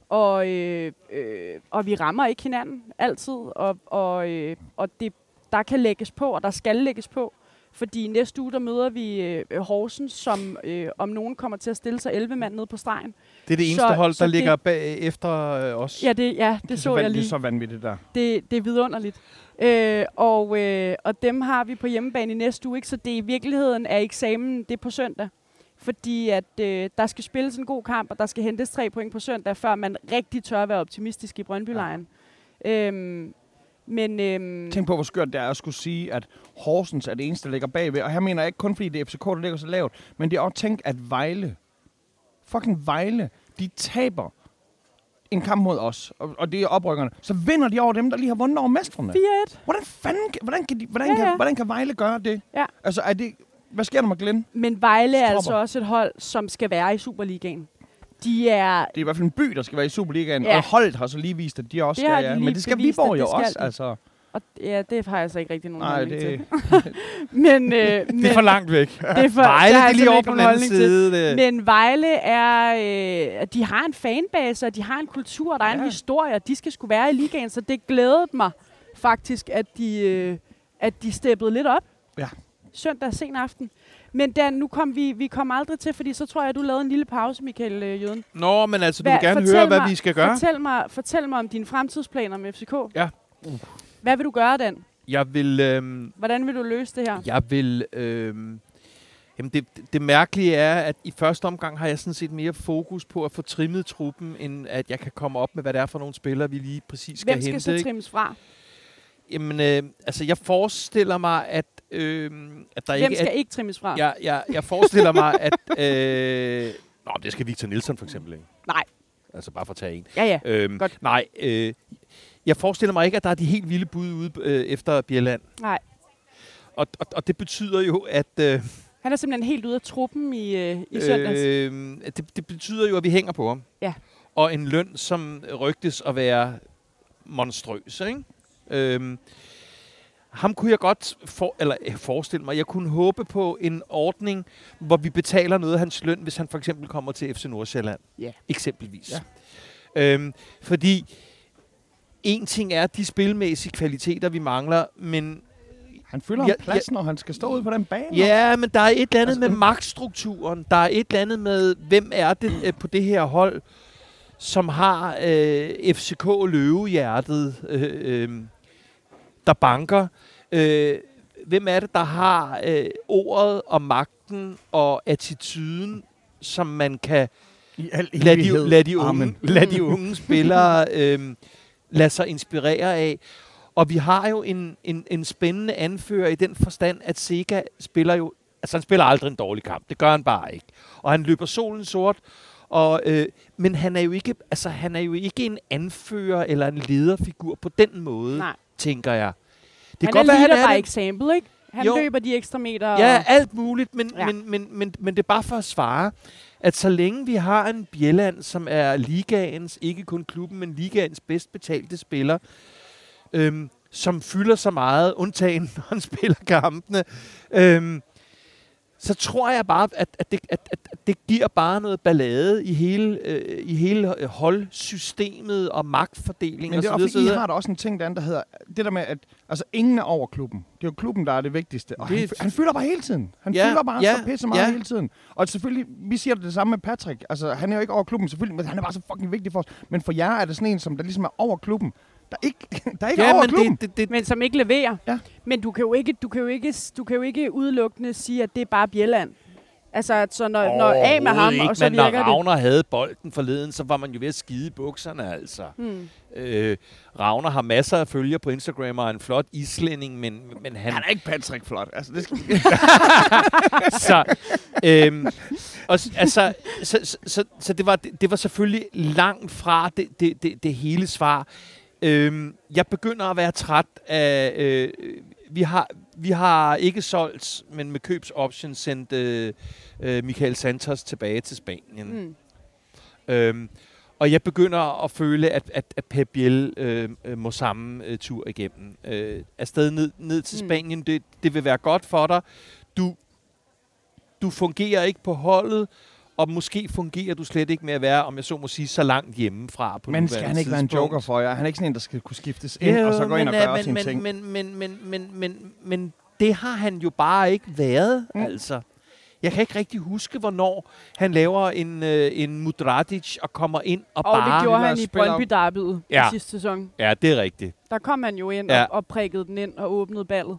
Og, øh, øh, og vi rammer ikke hinanden altid, og, og, øh, og det, der kan lægges på, og der skal lægges på, Fordi næste uge, der møder vi øh, Horsens, som øh, om nogen kommer til at stille sig 11 mand nede på stregen. Det er det eneste Så- hold, der så det- ligger bag efter øh, os. Ja, det, ja, det, er så van- jeg lige. Det er så vanvittigt der. Det, det er vidunderligt. Øh, og, øh, og dem har vi på hjemmebane i næste uge, ikke? så det i virkeligheden er eksamen, det er på søndag. Fordi at øh, der skal spilles en god kamp, og der skal hentes tre point på søndag, før man rigtig tør at være optimistisk i Brøndby-lejren. Ja. Øhm, men øhm, Tænk på, hvor skørt det er at skulle sige, at Horsens er det eneste, der ligger bagved. Og her mener jeg ikke kun, fordi det er FCK, der ligger så lavt, men det er også tænkt, at Vejle, fucking Vejle, de taber en kamp mod os, og, og det er oprykkerne. Så vinder de over dem, der lige har vundet over mestrene. 4-1. Hvordan fanden, kan- hvordan kan, de, hvordan, Ja, kan, ja. hvordan kan Vejle gøre det? Ja. Altså, er det, hvad sker der med Glenn? Men Vejle er Stropper. altså også et hold, som skal være i Superligaen. De er... Det er i hvert fald en by, der skal være i Superligaen, Ja. og holdet har så lige vist, at de også Det skal, ja. lige Men det skal Viborg jo også, altså. Og ja, det har jeg så ikke rigtig nogen Nej, holdning det, til. Men, øh, Det er for langt væk. Det er for, Vejle, det er lige simpelthen over på den anden til. side. Det. Men Vejle er, øh, de har en fanbase, og de har en kultur, og der er en Ja. historie, og de skal skulle være i ligaen, så det glædede mig faktisk, at de, øh, at de steppede lidt op. Ja. Søndag sen aften. Men Dan, nu kom vi, vi kom aldrig til, fordi så tror jeg, at du lavede en lille pause, Michael øh, Jøden. Nå, men altså, du Hvad- vil gerne høre, hvad mig- vi skal gøre. Fortæl mig, fortæl mig om dine fremtidsplaner med FCK. Ja. Hvad vil du gøre, Dan? Jeg vil... Øhm, Hvordan vil du løse det her? Jeg vil... Øhm, jamen det, det, mærkelige er, at i første omgang har jeg sådan set mere fokus på at få trimmet truppen, end at jeg kan komme op med, hvad det er for nogle spillere, vi lige præcis skal Hvem skal hente. så ikke? trimmes fra? Jamen, øh, altså jeg forestiller mig, at, øh, at der Hvem ikke skal er... ikke trimmes fra? Jeg, jeg, jeg forestiller mig, at... Øh, nå, det skal Victor Nielsen for eksempel, ikke? Nej. Altså bare for at tage en. Ja, ja. Øhm, Godt. Nej, øh, jeg forestiller mig ikke, at der er de helt vilde bud ude øh, efter Bjelland. Nej. Og, og, og det betyder jo, at... Øh, Han er simpelthen helt ude af truppen i, øh, i søndags. Øh, Øh, det, det betyder jo, at vi hænger på ham. Ja. Og en løn, som rygtes at være monstrøs. Ikke? Øhm, ham kunne jeg godt for, eller, øh, forestille mig, jeg kunne håbe på en ordning, hvor vi betaler noget af hans løn, hvis han for eksempel kommer til FC Nordsjælland. Ja. Eksempelvis. Ja. Øhm, fordi en ting er de spilmæssige kvaliteter, vi mangler, men Han fylder Ja, en plads, når han skal stå ude på den bane. Ja, men der er et eller andet Altså, med magtstrukturen. Der er et eller andet med, hvem er det øh, på det her hold, som har øh, FCK løvehjertet, øh, øh, der banker. Øh, hvem er det, der har øh, ordet og magten og attituden, som man kan I al lade evighed. de, lad de, unge, lad de unge spillere øh, lade sig inspirere af. Og vi har jo en, en, en spændende anfører i den forstand, at Sega spiller jo... Altså, han spiller aldrig en dårlig kamp. Det gør han bare ikke. Og han løber solen sort. Og, øh, men han er, jo ikke, altså, han er jo ikke en anfører eller en lederfigur på den måde, Nej. tænker jeg. Det han kan godt er være, leader han er by example, ikke? Han Jo. løber de ekstra meter. Ja, alt muligt, men, Ja. ja. men, men, men, men det er bare for at svare, at så længe vi har en Bjelland, som er ligaens, ikke kun klubben, men ligaens bedst betalte spiller, øhm, som fylder så meget, undtagen når han spiller kampene, øhm, så tror jeg bare, at, at, det, at, at det giver bare noget ballade i hele, øh, i hele øh, holdsystemet og magtfordelingen Men det er også, fordi I har der også en ting, der, der hedder, det der med, at altså, ingen er over klubben. Det er jo klubben, der er det vigtigste. Og Det- han, han fylder bare hele tiden. Han Ja, fylder bare ja, så pisse meget ja. hele tiden. Og selvfølgelig, vi siger det samme med Patrick. Altså, han er jo ikke over klubben, selvfølgelig, men han er bare så fucking vigtig for os. Men for jer er det sådan en, som der ligesom er over klubben. Der er ikke, der er ikke ja, over men klubben. det, det, det, Men som ikke leverer. Ja. Men du kan, jo ikke, du, kan jo ikke, du kan jo ikke udelukkende sige, at det er bare Bjelland. Altså, at så når, når af med ham, ikke, og så men virker når det. Ravner havde bolden forleden, så var man jo ved at skide i bukserne, altså. Hmm. Øh, Ravner har masser af følgere på Instagram og er en flot islænding, men, men han... Han er ikke Patrick flot. Altså, det skal, så, øhm, og, altså, så, så, så, så det, var, det, det var selvfølgelig langt fra det, det, det, det hele svar. Øhm, jeg begynder at være træt af... Øh, vi har, vi har ikke solgt, men med købsoption sendt øh, øh, Michael Santos tilbage til Spanien. Hmm. Øhm, og jeg begynder at føle, at, at, at Pep Biel øh, øh, må samme øh, tur igennem. Øh, afsted ned, ned til Mm. Spanien, det, det vil være godt for dig. Du, du fungerer ikke på holdet, og måske fungerer du slet ikke med at være, om jeg så må sige, så langt hjemmefra på men skal han ikke være en tidspunkt. joker for jer? Han er ikke sådan en, der skal kunne skiftes ind, Jo, og så gå ind og men, gøre øh, sine men, ting. Men, men, men, men, men, men, men det har han jo bare ikke været, Mm. altså. Jeg kan ikke rigtig huske, hvornår han laver en, øh, en Mudradic og kommer ind og, Og bare... det gjorde han i Brøndby Derbyet Ja. ja. sidste sæson. Ja, det er rigtigt. Der kom han jo ind Ja. ja. og, og prikkede den ind og åbnede ballet.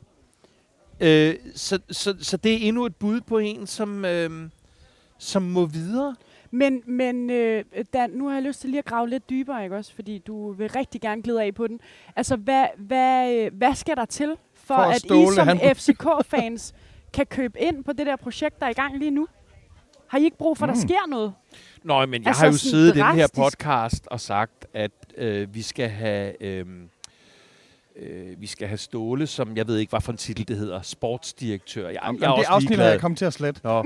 Øh, så, så, så det er endnu et bud på en, som, øh, som må videre. Men, men øh, Dan, nu har jeg lyst til lige at grave lidt dybere, ikke også? Fordi du vil rigtig gerne glide af på den. Altså, hvad, hvad, øh, hvad skal der til, for, For at at I som han- FCK-fans kan købe ind på det der projekt, der er i gang lige nu? Har I ikke brug for, at der Mm. sker noget? Nå, men jeg Altså har jo siddet i den her podcast og sagt, at øh, vi skal have... Øh, øh, vi skal have Ståle, som jeg ved ikke, hvad for en titel det hedder, sportsdirektør. Jeg, Jamen, jeg er det også afsnit jeg kommet til at slette. Nå.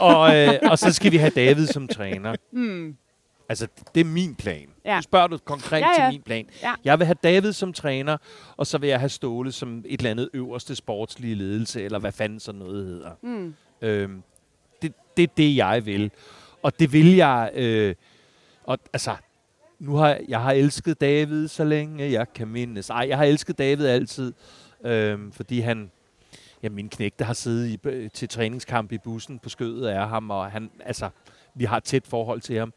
og, øh, og så skal vi have David som træner. Mm. Altså, det er min plan. Ja. Nu spørger du konkret Ja, ja. til min plan. Ja. Jeg vil have David som træner, og så vil jeg have Ståle som et eller andet øverste sportslige ledelse, eller hvad fanden sådan noget hedder. Mm. Øhm, det, det er det, jeg vil. Og det vil jeg... Øh, og, altså, nu har jeg har elsket David, så længe jeg kan mindes. Ej, jeg har elsket David altid, øhm, fordi han... Ja, min knægte har siddet i, øh, til træningskamp i bussen på skødet af ham, og han, altså, vi har et tæt forhold til ham.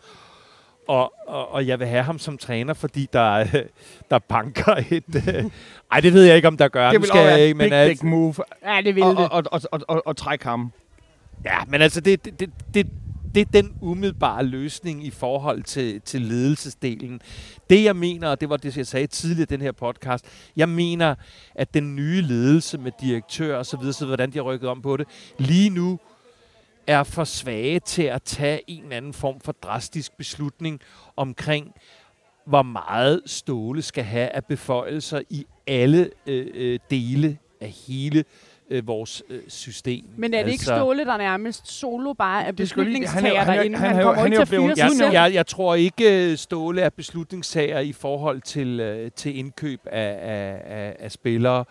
Og, og, og jeg vil have ham som træner, fordi der, øh, der banker et... Øh, ej, det ved jeg ikke, om der gør. Det vil skal også jeg være ikke, men big, altså- big move. Ja, det vil Og, det. og, og, og, og, og trække ham. Ja, men altså, det, det, det, det, det er den umiddelbare løsning i forhold til, til ledelsesdelen. Det, jeg mener, og det var det, jeg sagde tidligere i den her podcast, jeg mener, at den nye ledelse med direktør og så videre, så hvordan de har rykket om på det, lige nu er for svage til at tage en eller anden form for drastisk beslutning omkring, hvor meget Ståle skal have af beføjelser i alle øh, øh, dele af hele øh, vores øh, system. Men er det ikke Ståle, der nærmest solo bare er er beslutningstager han er jo- han er- derinde? han Han er jo- kommer han ikke til at fyre Jeg, sig jeg, jeg tror ikke, øh, Ståle er beslutningssager i forhold til, øh, til indkøb af, af, af, af spillere.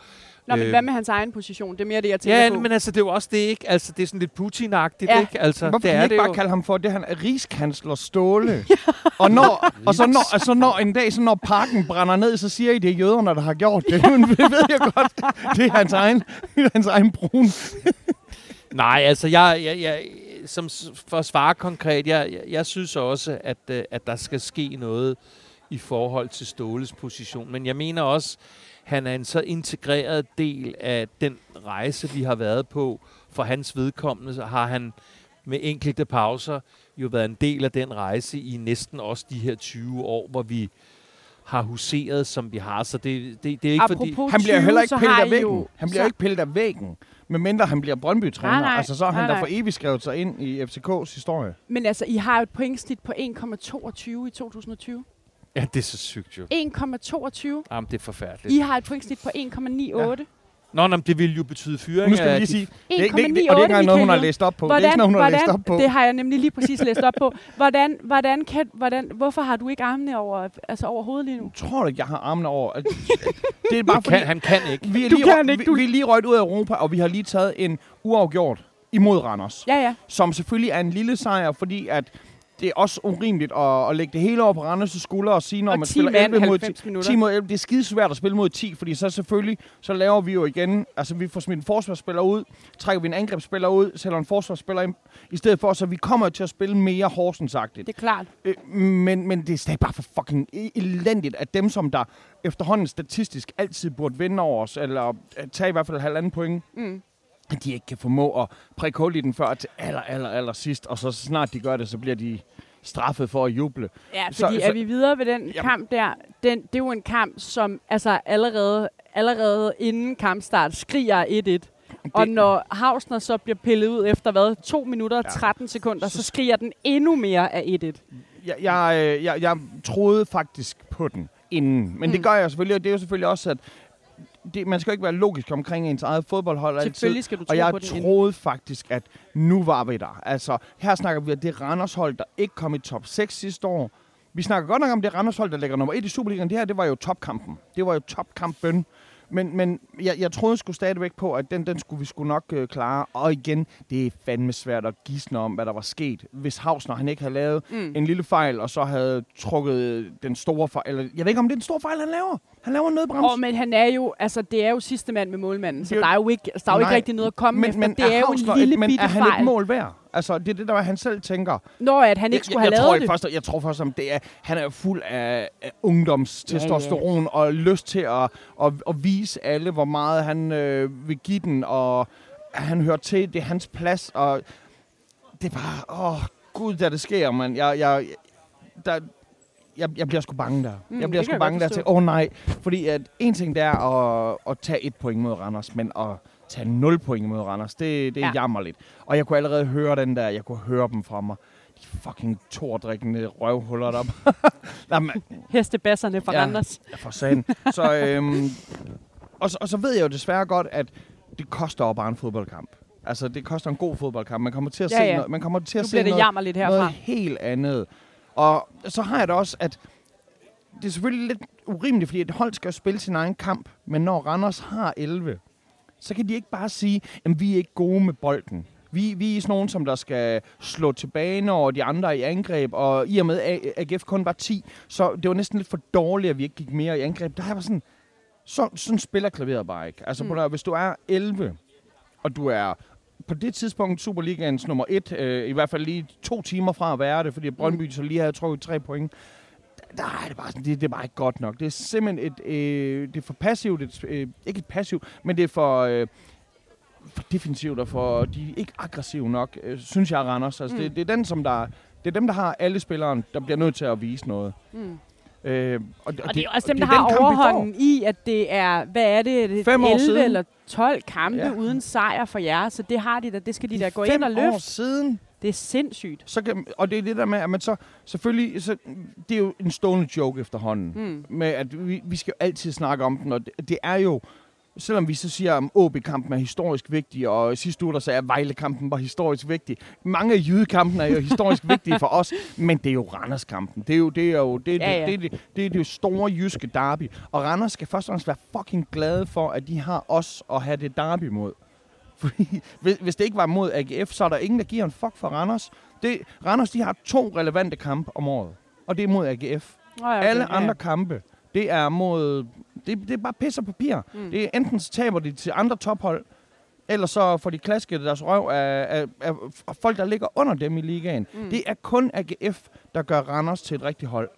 Nå, men øh, hvad med hans egen position? Det er mere det, jeg tænker Ja, på. men altså, det er jo også det, ikke? Altså, det er sådan lidt Putin-agtigt, Ja. ikke? Altså, Hvorfor det kan er ikke det bare jo. kalde ham for det? Han er rigskansler Ståle. og, når, og så når, og så når en dag, så når parken brænder ned, så siger I, det er jøderne, der har gjort det. Men det ved jeg godt. Det er hans egen, hans egen brun. Nej, altså, jeg, jeg, jeg, som, for at svare konkret, jeg, jeg, jeg synes også, at, øh, at der skal ske noget i forhold til Ståles position. Men jeg mener også, han er en så integreret del af den rejse, vi har været på. For hans vedkommende så har han med enkelte pauser jo været en del af den rejse i næsten også de her 20 år, hvor vi har huseret, som vi har. Så det, det, det er ikke fordi... Apropos Han bliver 20, heller ikke pillet af væggen. jo- Han bliver så- ikke pillet af væggen. Medmindre han bliver Brøndby-træner. Nej, nej. Altså, så har han Nej, da for evigt skrevet sig ind i FCK's historie. Men altså, I har jo et pointsnit på 1,22 i 2020. Ja, det er så sygt jo. 1,22. Jamen, det er forfærdeligt. I har et pointsnit på 1,98. Nå, nå, men det ville jo betyde fyring Nu skal vi lige sige, 1,98, det er, ikke, det, det, og det er ikke engang noget, hun har læst op på. det er ikke Hvordan, noget, hun har læst hvordan, op på. det har jeg nemlig lige præcis læst op på. Hvordan, hvordan kan, hvordan, hvorfor har du ikke armene over, altså over hovedet lige nu? tror du ikke, jeg har armene over? Det er bare fordi, kan, han kan ikke. vi er, Du lige, kan rø- ikke, vi, du- vi er lige røget ud af Europa, og vi har lige taget en uafgjort imod Randers. Ja, ja. Som selvfølgelig er en lille sejr, fordi at det er også urimeligt at, at lægge det hele over på Randers' skuldre og sige, når Og man 10 spiller mand, 11 mod 10, 90 minutter. 10 mod 11. Det er skide svært at spille mod 10, fordi så selvfølgelig, så laver vi jo igen, altså vi får smidt en forsvarsspiller ud, trækker vi en angrebsspiller ud, sætter en forsvarsspiller ind, i stedet for, så vi kommer til at spille mere Horsens-agtigt. Det er klart. Øh, men, men det er stadig bare for fucking elendigt, at dem, som der efterhånden statistisk altid burde vinde over os, eller øh, tage i hvert fald halvanden point, Mm. At de ikke kan formå at prikke hul i den før til aller, aller, aller sidst, og så snart de gør det, så bliver de straffet for at juble. Ja, fordi så- er vi videre ved den Jamen. kamp der, den, det er jo en kamp, som altså allerede, allerede inden kampstart skriger 1-1. Og når Hausner så bliver pillet ud efter hvad, 2 minutter og Ja. 13 sekunder, så skriger den endnu mere af 1-1. Jeg, jeg, jeg, jeg troede faktisk på den inden, men mm. det gør jeg selvfølgelig, og det er jo selvfølgelig også, at det, man skal jo ikke være logisk omkring ens eget fodboldhold altid. Skal du tro Og jeg på den inden. troede faktisk, at nu var vi der. Altså, her snakker vi om det Randers-hold, der ikke kom i top 6 sidste år. Vi snakker godt nok om det Randers-hold, der ligger nummer 1 i Superligaen. Det her, det var jo topkampen. Det var jo topkampen. Men, men jeg, jeg troede sgu stadigvæk på, at den, den skulle vi skulle nok øh, klare. Og igen, det er fandme svært at gisne om, hvad der var sket. Hvis Hausner han ikke havde lavet Mm. en lille fejl, og så havde trukket den store fejl. Eller, jeg ved ikke, om det er en stor fejl, han laver. Han laver en nødbrems. Åh, men han er jo, altså det er jo sidste mand med målmanden, så Det er jo- der er jo ikke, altså, der er jo ikke rigtig noget at komme men, efter. men det er, jo Hausler en lille men bitte er han fejl. et mål værd? Altså, det er det, der han selv tænker. Når at han ikke skulle jeg, have jeg, lavet tror, det. Først, jeg tror først, at det er, han er fuld af, af ungdomstestosteron ja, ja. og lyst til at, at, at, vise alle, hvor meget han øh, vil give den, og han hører til, det er hans plads, og det er bare, åh, gud, da det sker, mand. Jeg, jeg, der, jeg, jeg bliver sgu bange der. Mm, jeg bliver sgu jeg bange der til, åh oh, nej. Fordi at en ting det er at, at tage et point mod Randers, men at tage 0 point mod Randers, det, det er Ja. ja. jammerligt. Og jeg kunne allerede høre den der, jeg kunne høre dem fra mig. De fucking tordrikkende røvhuller deroppe. Nej, men, Hestebasserne fra Ja. Randers. Ja, for sagen. Så, øhm, og, så, og så ved jeg jo desværre godt, at det koster jo bare en fodboldkamp. Altså, det koster en god fodboldkamp. Man kommer til at Ja, se, ja. Noget, man kommer til at Nu se det noget, herfra. noget helt andet. Og så har jeg det også, at det er selvfølgelig lidt urimeligt, fordi et hold skal spille sin egen kamp, men når Randers har 11, så kan de ikke bare sige, at vi er ikke gode med bolden. Vi, vi er sådan nogen, som der skal slå tilbage, når de andre er i angreb, og i og med at AGF kun var 10, så det var næsten lidt for dårligt, at vi ikke gik mere i angreb. Der er bare sådan, så, sådan spiller klaveret bare ikke. Altså, Mm. mm. hvis du er 11, og du er på det tidspunkt Superligaens nummer et, øh, i hvert fald lige to timer fra at være det, fordi Brøndby så lige havde trukket tre point. Der der er det bare sådan, det, det er bare ikke godt nok. Det er simpelthen et, øh, det er for passivt, et, øh, ikke et passivt, men det er for, øh, for defensivt og for, de er ikke aggressive nok, øh, synes jeg, Randers. Altså, Mm. det, det, er den, som der, det er dem, der har alle spillere, der bliver nødt til at vise noget. Mm. Øh, Og det er også dem, det der er har kamp, overhånden i, at det er, hvad er det, det er Fem år 11 siden. eller 12 kampe Ja. uden sejr for jer, så det har de da, det skal de da gå ind og år løfte. siden, Det er sindssygt. så kan, og det er det der med, at man så selvfølgelig, så, det er jo en stående joke efterhånden, Mm. med at vi, vi skal jo altid snakke om den, og det, det er jo, selvom vi så siger, at OB-kampen er historisk vigtig, og sidste uge der sagde, at Vejle-kampen var historisk vigtig. Mange af jydekampen er jo historisk vigtige for os, men det er jo Randers-kampen. Det er jo det, er jo, det, ja. ja. det, det, det, det, er det store jyske derby. Og Randers skal først og fremmest være fucking glade for, at de har os at have det derby mod. Fordi hvis, hvis det ikke var mod AGF, så er der ingen, der giver en fuck for Randers. Det, Randers de har to relevante kampe om året, og det er mod AGF. Oh, ja, Okay, Alle andre kampe, det er mod... Det, det er bare pis og papir. Mm. Det er enten så taber de til andre tophold, eller så får de klasket deres røv af, af, af, af folk, der ligger under dem i ligaen. Mm. Det er kun AGF, der gør Randers til et rigtigt hold.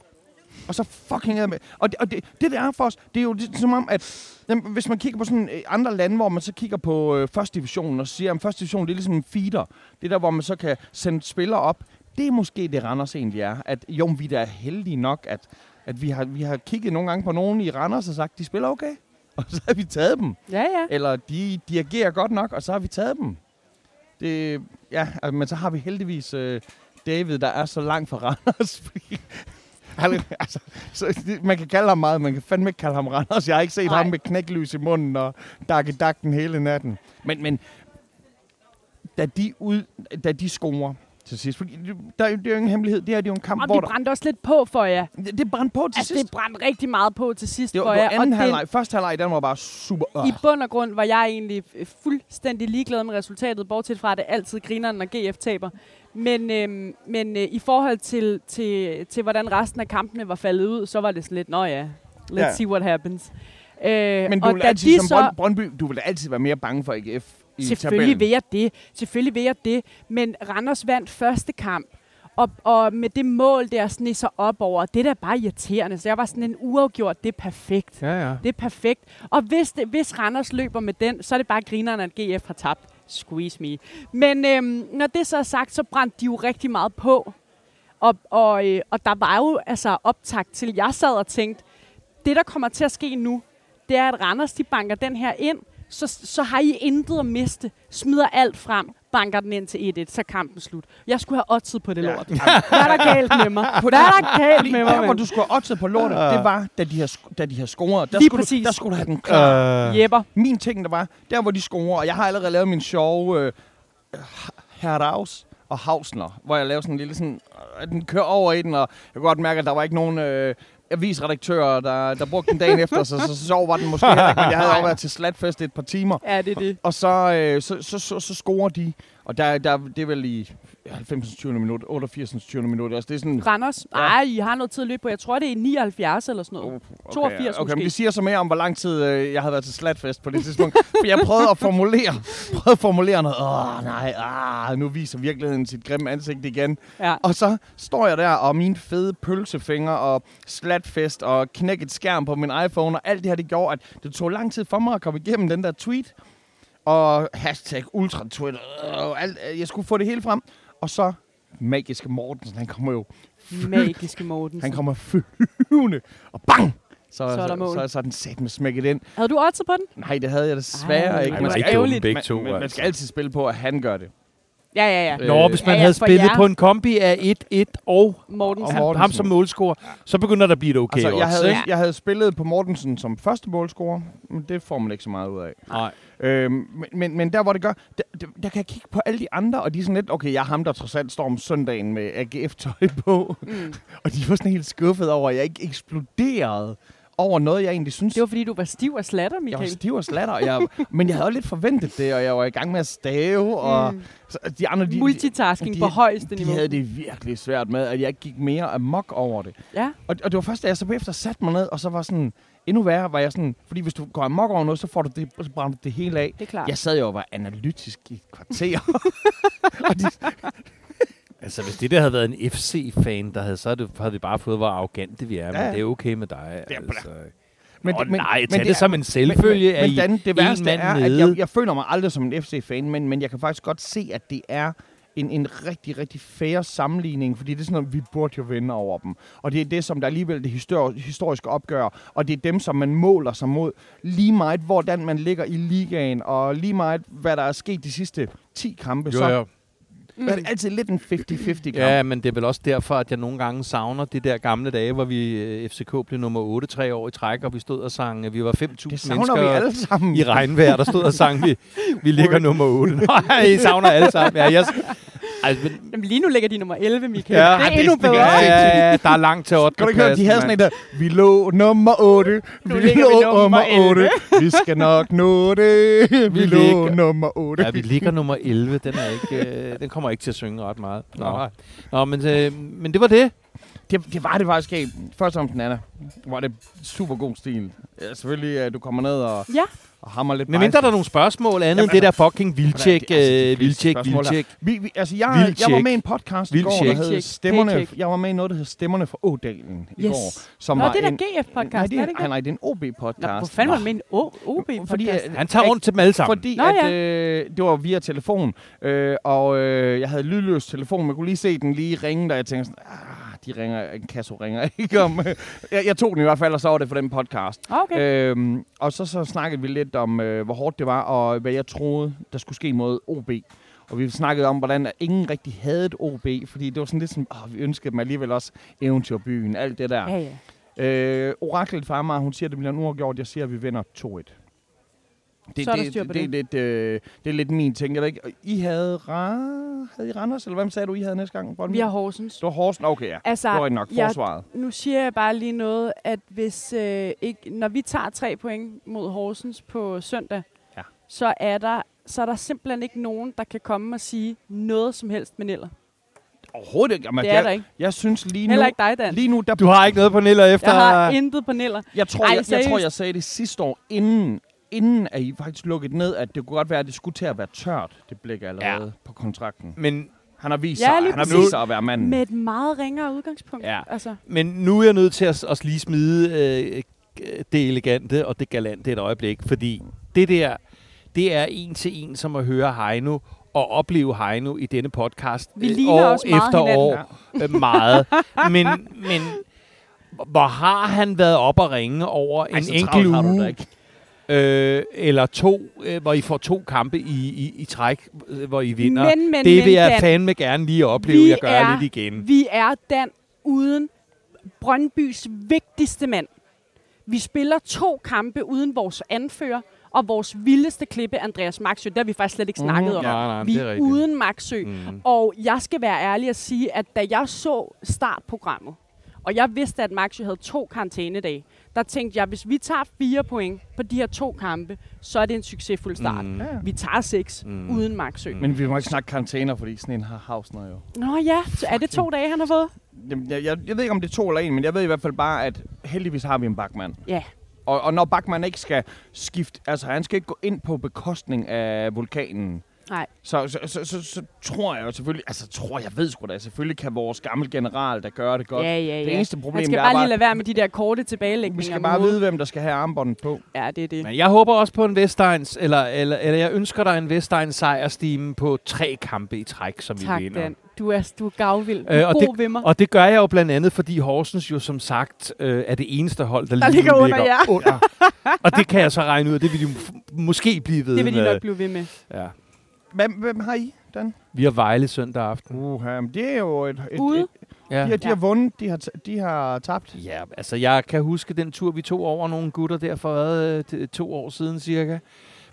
Og så fucking med. Og, det, og det, det, der er for os, det er jo det, som om, at jamen, hvis man kigger på sådan øh, andre lande, hvor man så kigger på øh, første division, og siger, at første division, det er ligesom en feeder. Det er der, hvor man så kan sende spillere op. Det er måske det, Randers egentlig er. At jo, vi er da heldige nok, at, at vi, har, vi har kigget nogle gange på nogen i Randers og sagt, de spiller okay. Og så har vi taget dem. Ja, ja. Eller de dirigerer godt nok, og så har vi taget dem. Det, ja, altså, men så har vi heldigvis øh, David, der er så langt fra Randers. Han- altså, så, det, man kan kalde ham meget, man kan fandme ikke kalde ham Randers. Jeg har ikke set Nej. ham med knæklys i munden og dakke dakken hele natten. Men, men da de, ud, da de scorer til sidst, fordi det, der, er jo- det er jo ingen hemmelighed, det her det er jo en kamp, Og hvor de der, brændte også lidt på for jer. det, det brændte på til Altså, sidst. det brændte rigtig meget på til sidst Det for var, jer. det var anden og halvleg. Første halvleg, den var bare super. I bund og grund var jeg egentlig øh, fuldstændig ligeglad med resultatet, bortset fra, at det altid griner, når GF taber. Men, øhm, men øh, i forhold til, til, til, hvordan resten af kampene var faldet ud, så var det sådan lidt, nå ja, let's Ja. see what happens. Øh, Men du og vil altid, de som så, Brøndby, du vil altid være mere bange for AGF i Selvfølgelig tabellen. vil jeg det. Selvfølgelig vil jeg det. Men Randers vandt første kamp. Og, og med det mål der sig op over, det er da bare irriterende. Så jeg var sådan en uafgjort, det er perfekt. Ja, ja. Det er perfekt. Og hvis, det, hvis Randers løber med den, så er det bare grineren, at GF har tabt. Squeeze me. Men øhm, når det så er sagt, så brændte de jo rigtig meget på. Og, og, øh, og der var jo altså optakt til, jeg sad og tænkte, det der kommer til at ske nu, det er, at Randers de banker den her ind, så, så har I intet at miste. Smider alt frem, banker den ind til 1-1, så er kampen slut. Jeg skulle have oddset på det Ja. lort. Hvad er der galt med mig? Hvad er der galt Fordi med der, mig, hvor mand? du skulle have oddset på lortet, det var, da de har, sk- da de har scoret. Der Lige skulle, præcis. du, der skulle du have den klar. Uh, Jepper. Min ting, der var, der hvor de scorer, og jeg har allerede lavet min sjove øh, Herdaus og Hausner, hvor jeg lavede sådan en lille sådan, øh, den kører over i den, og jeg kunne godt mærke, at der var ikke nogen øh, avisredaktører, der, der brugte den dagen efter, så, så, så sjov var den måske heller ikke, men jeg havde også været til Slatfest et par timer. Ja, det er det. Og så, øh, så, så, så, så scorer de, Og der, der, det er vel i 90. 20. minut, 88. 20. minut. Altså, det er sådan... Randers? Ja. Nej, I har noget tid at løbe på. Jeg tror, det er 79 eller sådan noget. Okay, 82 okay, måske. men det siger så mere om, hvor lang tid øh, jeg havde været til Slatfest på det tidspunkt. For jeg prøvede at formulere, prøvede at formulere noget. Åh, nej, ah, nu viser virkeligheden sit grimme ansigt igen. Ja. Og så står jeg der, og mine fede pølsefinger og Slatfest og knækket skærm på min iPhone, og alt det her, det gjorde, at det tog lang tid for mig at komme igennem den der tweet. Og hashtag ultra Twitter, og alt, jeg skulle få det hele frem. Og så magiske Mortensen, han kommer jo Magiske Mortensen. han kommer flyvende, og bang! Så, Så er der så, mål. så, så er den sat med smækket ind. Havde du oddset på den? Nej, det havde jeg desværre Ej, ikke. det Man var skal, dumme begge man, to. man, man altså. skal altid spille på, at han gør det. Ja, ja, ja. Nå, hvis man ja, ja, havde spillet jer. på en kombi af 1-1 og Mortensen. Og Mortensen. ham som målscorer, så begynder der at blive et okay Altså, jeg, odds, havde, ikke? jeg havde spillet på Mortensen som første målscorer, men det får man ikke så meget ud af. Nej. Øhm, men, men, men der, hvor det gør, der, der, der kan jeg kigge på alle de andre, og de er sådan lidt, okay, jeg er ham, der trods alt står om søndagen med AGF-tøj på. Mm. Og de var sådan helt skuffet over, at jeg ikke eksploderede over noget, jeg egentlig synes Det var fordi, du var stiv og slatter, Jeg var Michael. stiv og slatter, og jeg, men jeg havde lidt forventet det, og jeg var i gang med at stave, og Mm. så de andre, de, Multitasking de- på højeste niveau. de havde det virkelig svært med, at jeg gik mere amok over det. Ja. Og, og det var først, da jeg så bagefter satte mig ned, og så var sådan, endnu værre, var jeg sådan, fordi hvis du går amok over noget, så får du det, så brænder du det hele af. Det er klart. Jeg sad jo og var analytisk i et kvarter. og de, Altså, hvis det der havde været en FC-fan, der havde, så havde, det, havde vi bare fået, hvor arrogante vi er. Men Ja. det er okay med dig. Det er altså. men, Åh, nej, tag det, er- som en selvfølge, men, at men, men det værste mand er, at nede. jeg, jeg føler mig aldrig som en FC-fan, men, men jeg kan faktisk godt se, at det er en, en rigtig, rigtig fair sammenligning, fordi det er sådan noget, vi burde jo vinde over dem. Og det er det, som der alligevel det histori- historiske opgør, og det er dem, som man måler sig mod lige meget, hvordan man ligger i ligaen, og lige meget, hvad der er sket de sidste 10 kampe, Jo, så jo. Mm. er det altid lidt en 50-50 kamp. Ja, men det er vel også derfor, at jeg nogle gange savner de der gamle dage, hvor vi øh, FCK blev nummer 8 tre år i træk, og vi stod og sang, at vi var 5.000 det savner vi mennesker alle sammen. i regnvejr, der stod og sang, vi, vi ligger nummer 8. Nej, I savner alle sammen. Ja, jeg, altså, men, Jamen, lige nu ligger de nummer 11, Michael. Ja, det er det- endnu det- bedre. ja, ja, ja, der er langt til 8. Kan du ikke høre, de havde sådan en der, vi lå nummer 8, Nu vi lå vi nummer nummer 8, 11. vi skal nok nå det, vi, Vi lå ligger- nummer 8. Ja, vi ligger nummer 11. Den, er ikke, øh, den kommer ikke til at synge ret meget. Nå, Nej. Nå men, øh, men det var det. Det, det var det faktisk ikke. Først om den anden, var det super god stil. Ja, selvfølgelig, at du kommer ned og, Ja. og hammer lidt Men mindre der er nogle spørgsmål, andet end det der fucking vildtjek, altså vildtjek, vildtjek. Vi, vi, altså, jeg, Vild jeg var med i en podcast Vild i går, der hed. Stemmerne. Paycheck. Jeg var med i noget, der hed Stemmerne for Ådalen i Yes. går. Som Nå, var det er en, der nej, GF-podcast, det er det ikke nej, det? nej, det er en OB-podcast. Nå, hvor fanden var det med en O- Fordi, OB-podcast? øh, Han tager rundt til dem alle sammen. Fordi Nå, at, øh, det var via telefon, øh, og øh, jeg havde lydløs telefon. Man kunne lige se den lige ringe, da jeg tænkte sådan, ah, de ringer, en kasse ringer ikke om. jeg, jeg tog den i hvert fald, og så var det for den podcast. Okay. Øhm, og så, så snakkede vi lidt om, øh, hvor hårdt det var, og hvad jeg troede, der skulle ske mod OB. Og vi snakkede om, hvordan ingen rigtig havde et OB, fordi det var sådan lidt sådan, åh, vi ønskede dem alligevel også eventyrbyen, alt det der. Ja, ja. Øh, oraklet fra Amager, hun siger, at det bliver en uafgjort. Jeg siger, at vi vinder 2-1. Det, Så er der det, styr på det, det. det, er lidt, øh, det er lidt min ting. Jeg ved ikke, I havde, ra havde I Randers, eller hvem sagde du, I havde næste gang? Brøndby? Vi har Horsens. Det var Horsen, okay ja. Altså, Det var nok jeg- forsvaret. nu siger jeg bare lige noget, at hvis øh, ikke, når vi tager tre point mod Horsens på søndag, Ja. så, er der, så er der simpelthen ikke nogen, der kan komme og sige noget som helst med Niller. Overhovedet ikke. Jamen, Det er jeg, der ikke. jeg synes lige nu, Heller ikke dig, Dan. lige nu der, Du har ikke noget på Niller efter... Jeg har intet på Niller. jeg, tror, Ej, jeg, jeg, tror, jeg sagde det sidste år, inden, inden at I faktisk lukkede ned, at det kunne godt være, at det skulle til at være tørt, det blik allerede ja. på kontrakten. Men, Han har vist, Ja, sig, han har vist sig at være manden. Med et meget ringere udgangspunkt. Ja. Altså, men nu er jeg nødt til at, at lige smide øh, det elegante og det galante et øjeblik, fordi det der, det er en til en som at høre Heino og opleve Heino i denne podcast Vi øh, ligner år også meget efter hinanden. år øh, meget. men, men hvor har han været op og ringe over Ej, en enkelt travlt har du da uge? Øh, eller to, øh, hvor I får to kampe i, i, i træk, øh, hvor I vinder. Men, men, det vil jeg Dan, fandme gerne lige opleve, Vi jeg gør er- lidt igen. Vi er Dan uden Brøndbys vigtigste mand. Vi spiller to kampe uden vores anfører og vores vildeste klippe, Andreas Maxø. Det har vi faktisk slet ikke snakket om. Nej, nej, Vi er er uden Maxø. Mm. Og jeg skal være ærlig og sige, at da jeg så startprogrammet, og jeg vidste, at Maxø havde to karantænedage, der tænkte jeg, hvis vi tager fire point på de her to kampe, så er det en succesfuld start. Mm. Vi tager seks Mm. uden Maxø. Mm. Men vi må ikke snakke karantæner, fordi sådan en har Hausner jo. Nå ja, så er det to dage, han har fået? Jamen, jeg, jeg, jeg ved ikke, om det er to eller en, men jeg ved i hvert fald bare, at heldigvis har vi en bakmand. Ja. Og, og når Bachmann ikke skal skifte, altså han skal ikke gå ind på bekostning af vulkanen, Nej. så, så, så, så, så tror jeg jo selvfølgelig, altså tror jeg ved sgu da, selvfølgelig kan vores gamle general der gøre det godt. Ja, ja, ja. Det eneste problem, Han skal det er bare bare, lige lade være med de der korte vi tilbagelægninger. skal med bare vide, hvem der skal have armbåndet på. Ja, det er det. Men jeg håber også på en Vestegns, eller, eller, eller jeg ønsker dig en Vestegns sejrstime på tre kampe i træk, som Tak, vi vinder. Dan. Du er, du er gavvild. Du Øh, er og god ved mig. Og det gør jeg jo blandt andet, fordi Horsens jo som sagt øh, er det eneste hold, der, Der lige ligger under jer. under. og det kan jeg så regne ud, og det vil de måske blive ved Det vil de med. nok blive ved med. Ja. Hvem, hvem har I, Dan? Vi har Vejle søndag aften. Uh, det er jo et, et, Ude? et Ja. de, har, de har vundet, de har, de har tabt. Ja, altså jeg kan huske den tur, vi tog over nogle gutter der for øh, to år siden cirka,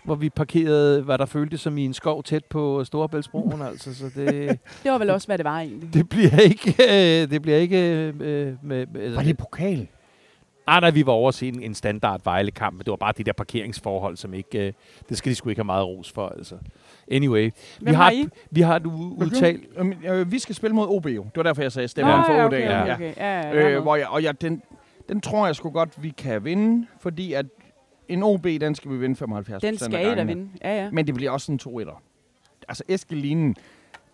hvor vi parkerede, hvad der føltes som i en skov tæt på Storebæltsbroen, altså, så det, Det var vel også, hvad det var egentlig. det bliver ikke, øh, det bliver ikke øh, med, med, Var det pokal? Nej, nej, vi var over at se en, en standard Vejle-kamp, men det var bare de der parkeringsforhold, som ikke, øh, det skal de sgu ikke have meget ros for, altså. Anyway, vi Hvem har, har I? vi har du udtalt, øh, vi skal spille mod OB jo. Det var derfor, jeg sagde Nå, stemmeren for OB. okay, ja. okay. Ja, ja, Øh, hvor jeg, og jeg, den, den tror jeg sgu godt, vi kan vinde, fordi at en OB, den skal vi vinde 75 Den skal I da vinde. Ja, ja. Men det bliver også en 2 1 Altså Eskelinen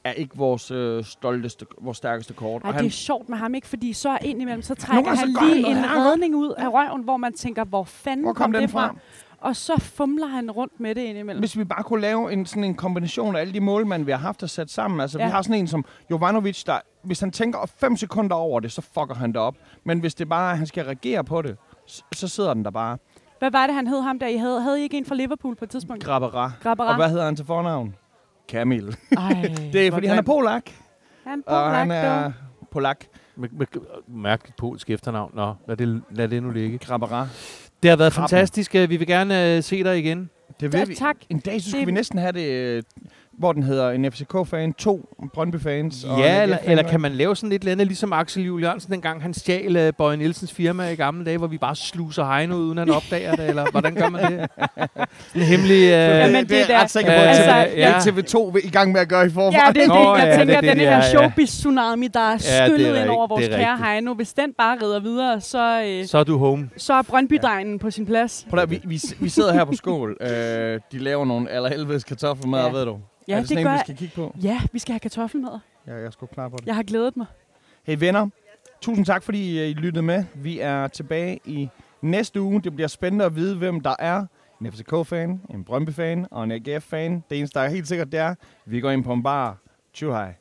er ikke vores øh, stolteste, vores stærkeste kort. Ej, og det han, er sjovt med ham, ikke? Fordi så indimellem, så trækker gange så han han lige noget en redning ud af røven, hvor man tænker, hvor fanden hvor kom det den fra? fra? Og så fumler han rundt med det indimellem. Hvis vi bare kunne lave en, sådan en kombination af alle de målmænd, vi har haft at sætte sammen. Altså, ja. Vi har sådan en som Jovanovic, der, hvis han tænker 5 sekunder over det, så fucker han det op. Men hvis det bare er, at han skal reagere på det, så, så sidder den der bare. Hvad var det, han hed ham der? I havde, havde I ikke en fra Liverpool på et tidspunkt? Grabbera. Grabbera. Og hvad hedder han til fornavn? Camille. Ej, Det er, fordi han er polak. Han Og han er er polak. med, med, mærkeligt polsk efternavn, nå, lad det, lad det nu ligge. Grabbera. Det har været Krabben. fantastisk, øh, vi vil gerne øh, se dig igen. Det Ja, vil vi. tak. En dag, så skulle Det- vi næsten have det, øh, hvor den hedder en FCK-fan, to Brøndby-fans. og Ja, eller, AGF-fan, eller ikke? kan man lave sådan lidt andet, ligesom Axel Juel Jørgensen dengang, han stjal uh, Bøje Nielsens firma i gamle dage, hvor vi bare sluser Heino, uden han opdager det, eller hvordan gør man det? En hemmelig... Uh, Jamen, det, det det er jeg ret sikker på, Øh, at altså, ja. TV2 er i gang med at gøre i forvejen. Ja, det er det. Jeg ja, tænker, det er den det, her ja, ja. showbiz-tsunami, der er Ja, det skyllet ind over vores det kære. Heino. Hvis den bare rider videre, så, øh, så er du home. så er Brøndby-degnen på sin plads. Prøv vi, vi, vi sidder her på skål. Øh, de laver nogle allerhelvedes kartoffelmad, Ja. ja. ved du. Ja, er det det sådan en, gør vi skal kigge på? Ja, vi skal have kartoffelmad. Ja, jeg er sgu klar på det. Jeg har glædet mig. Hey venner, tusind tak, fordi I lyttede med. Vi er tilbage i næste uge. Det bliver spændende at vide, hvem der er en FCK-fan, en Brøndby-fan og en AGF-fan. Det eneste, der er helt sikkert, det er, at vi går ind på en bar. Tjuhej.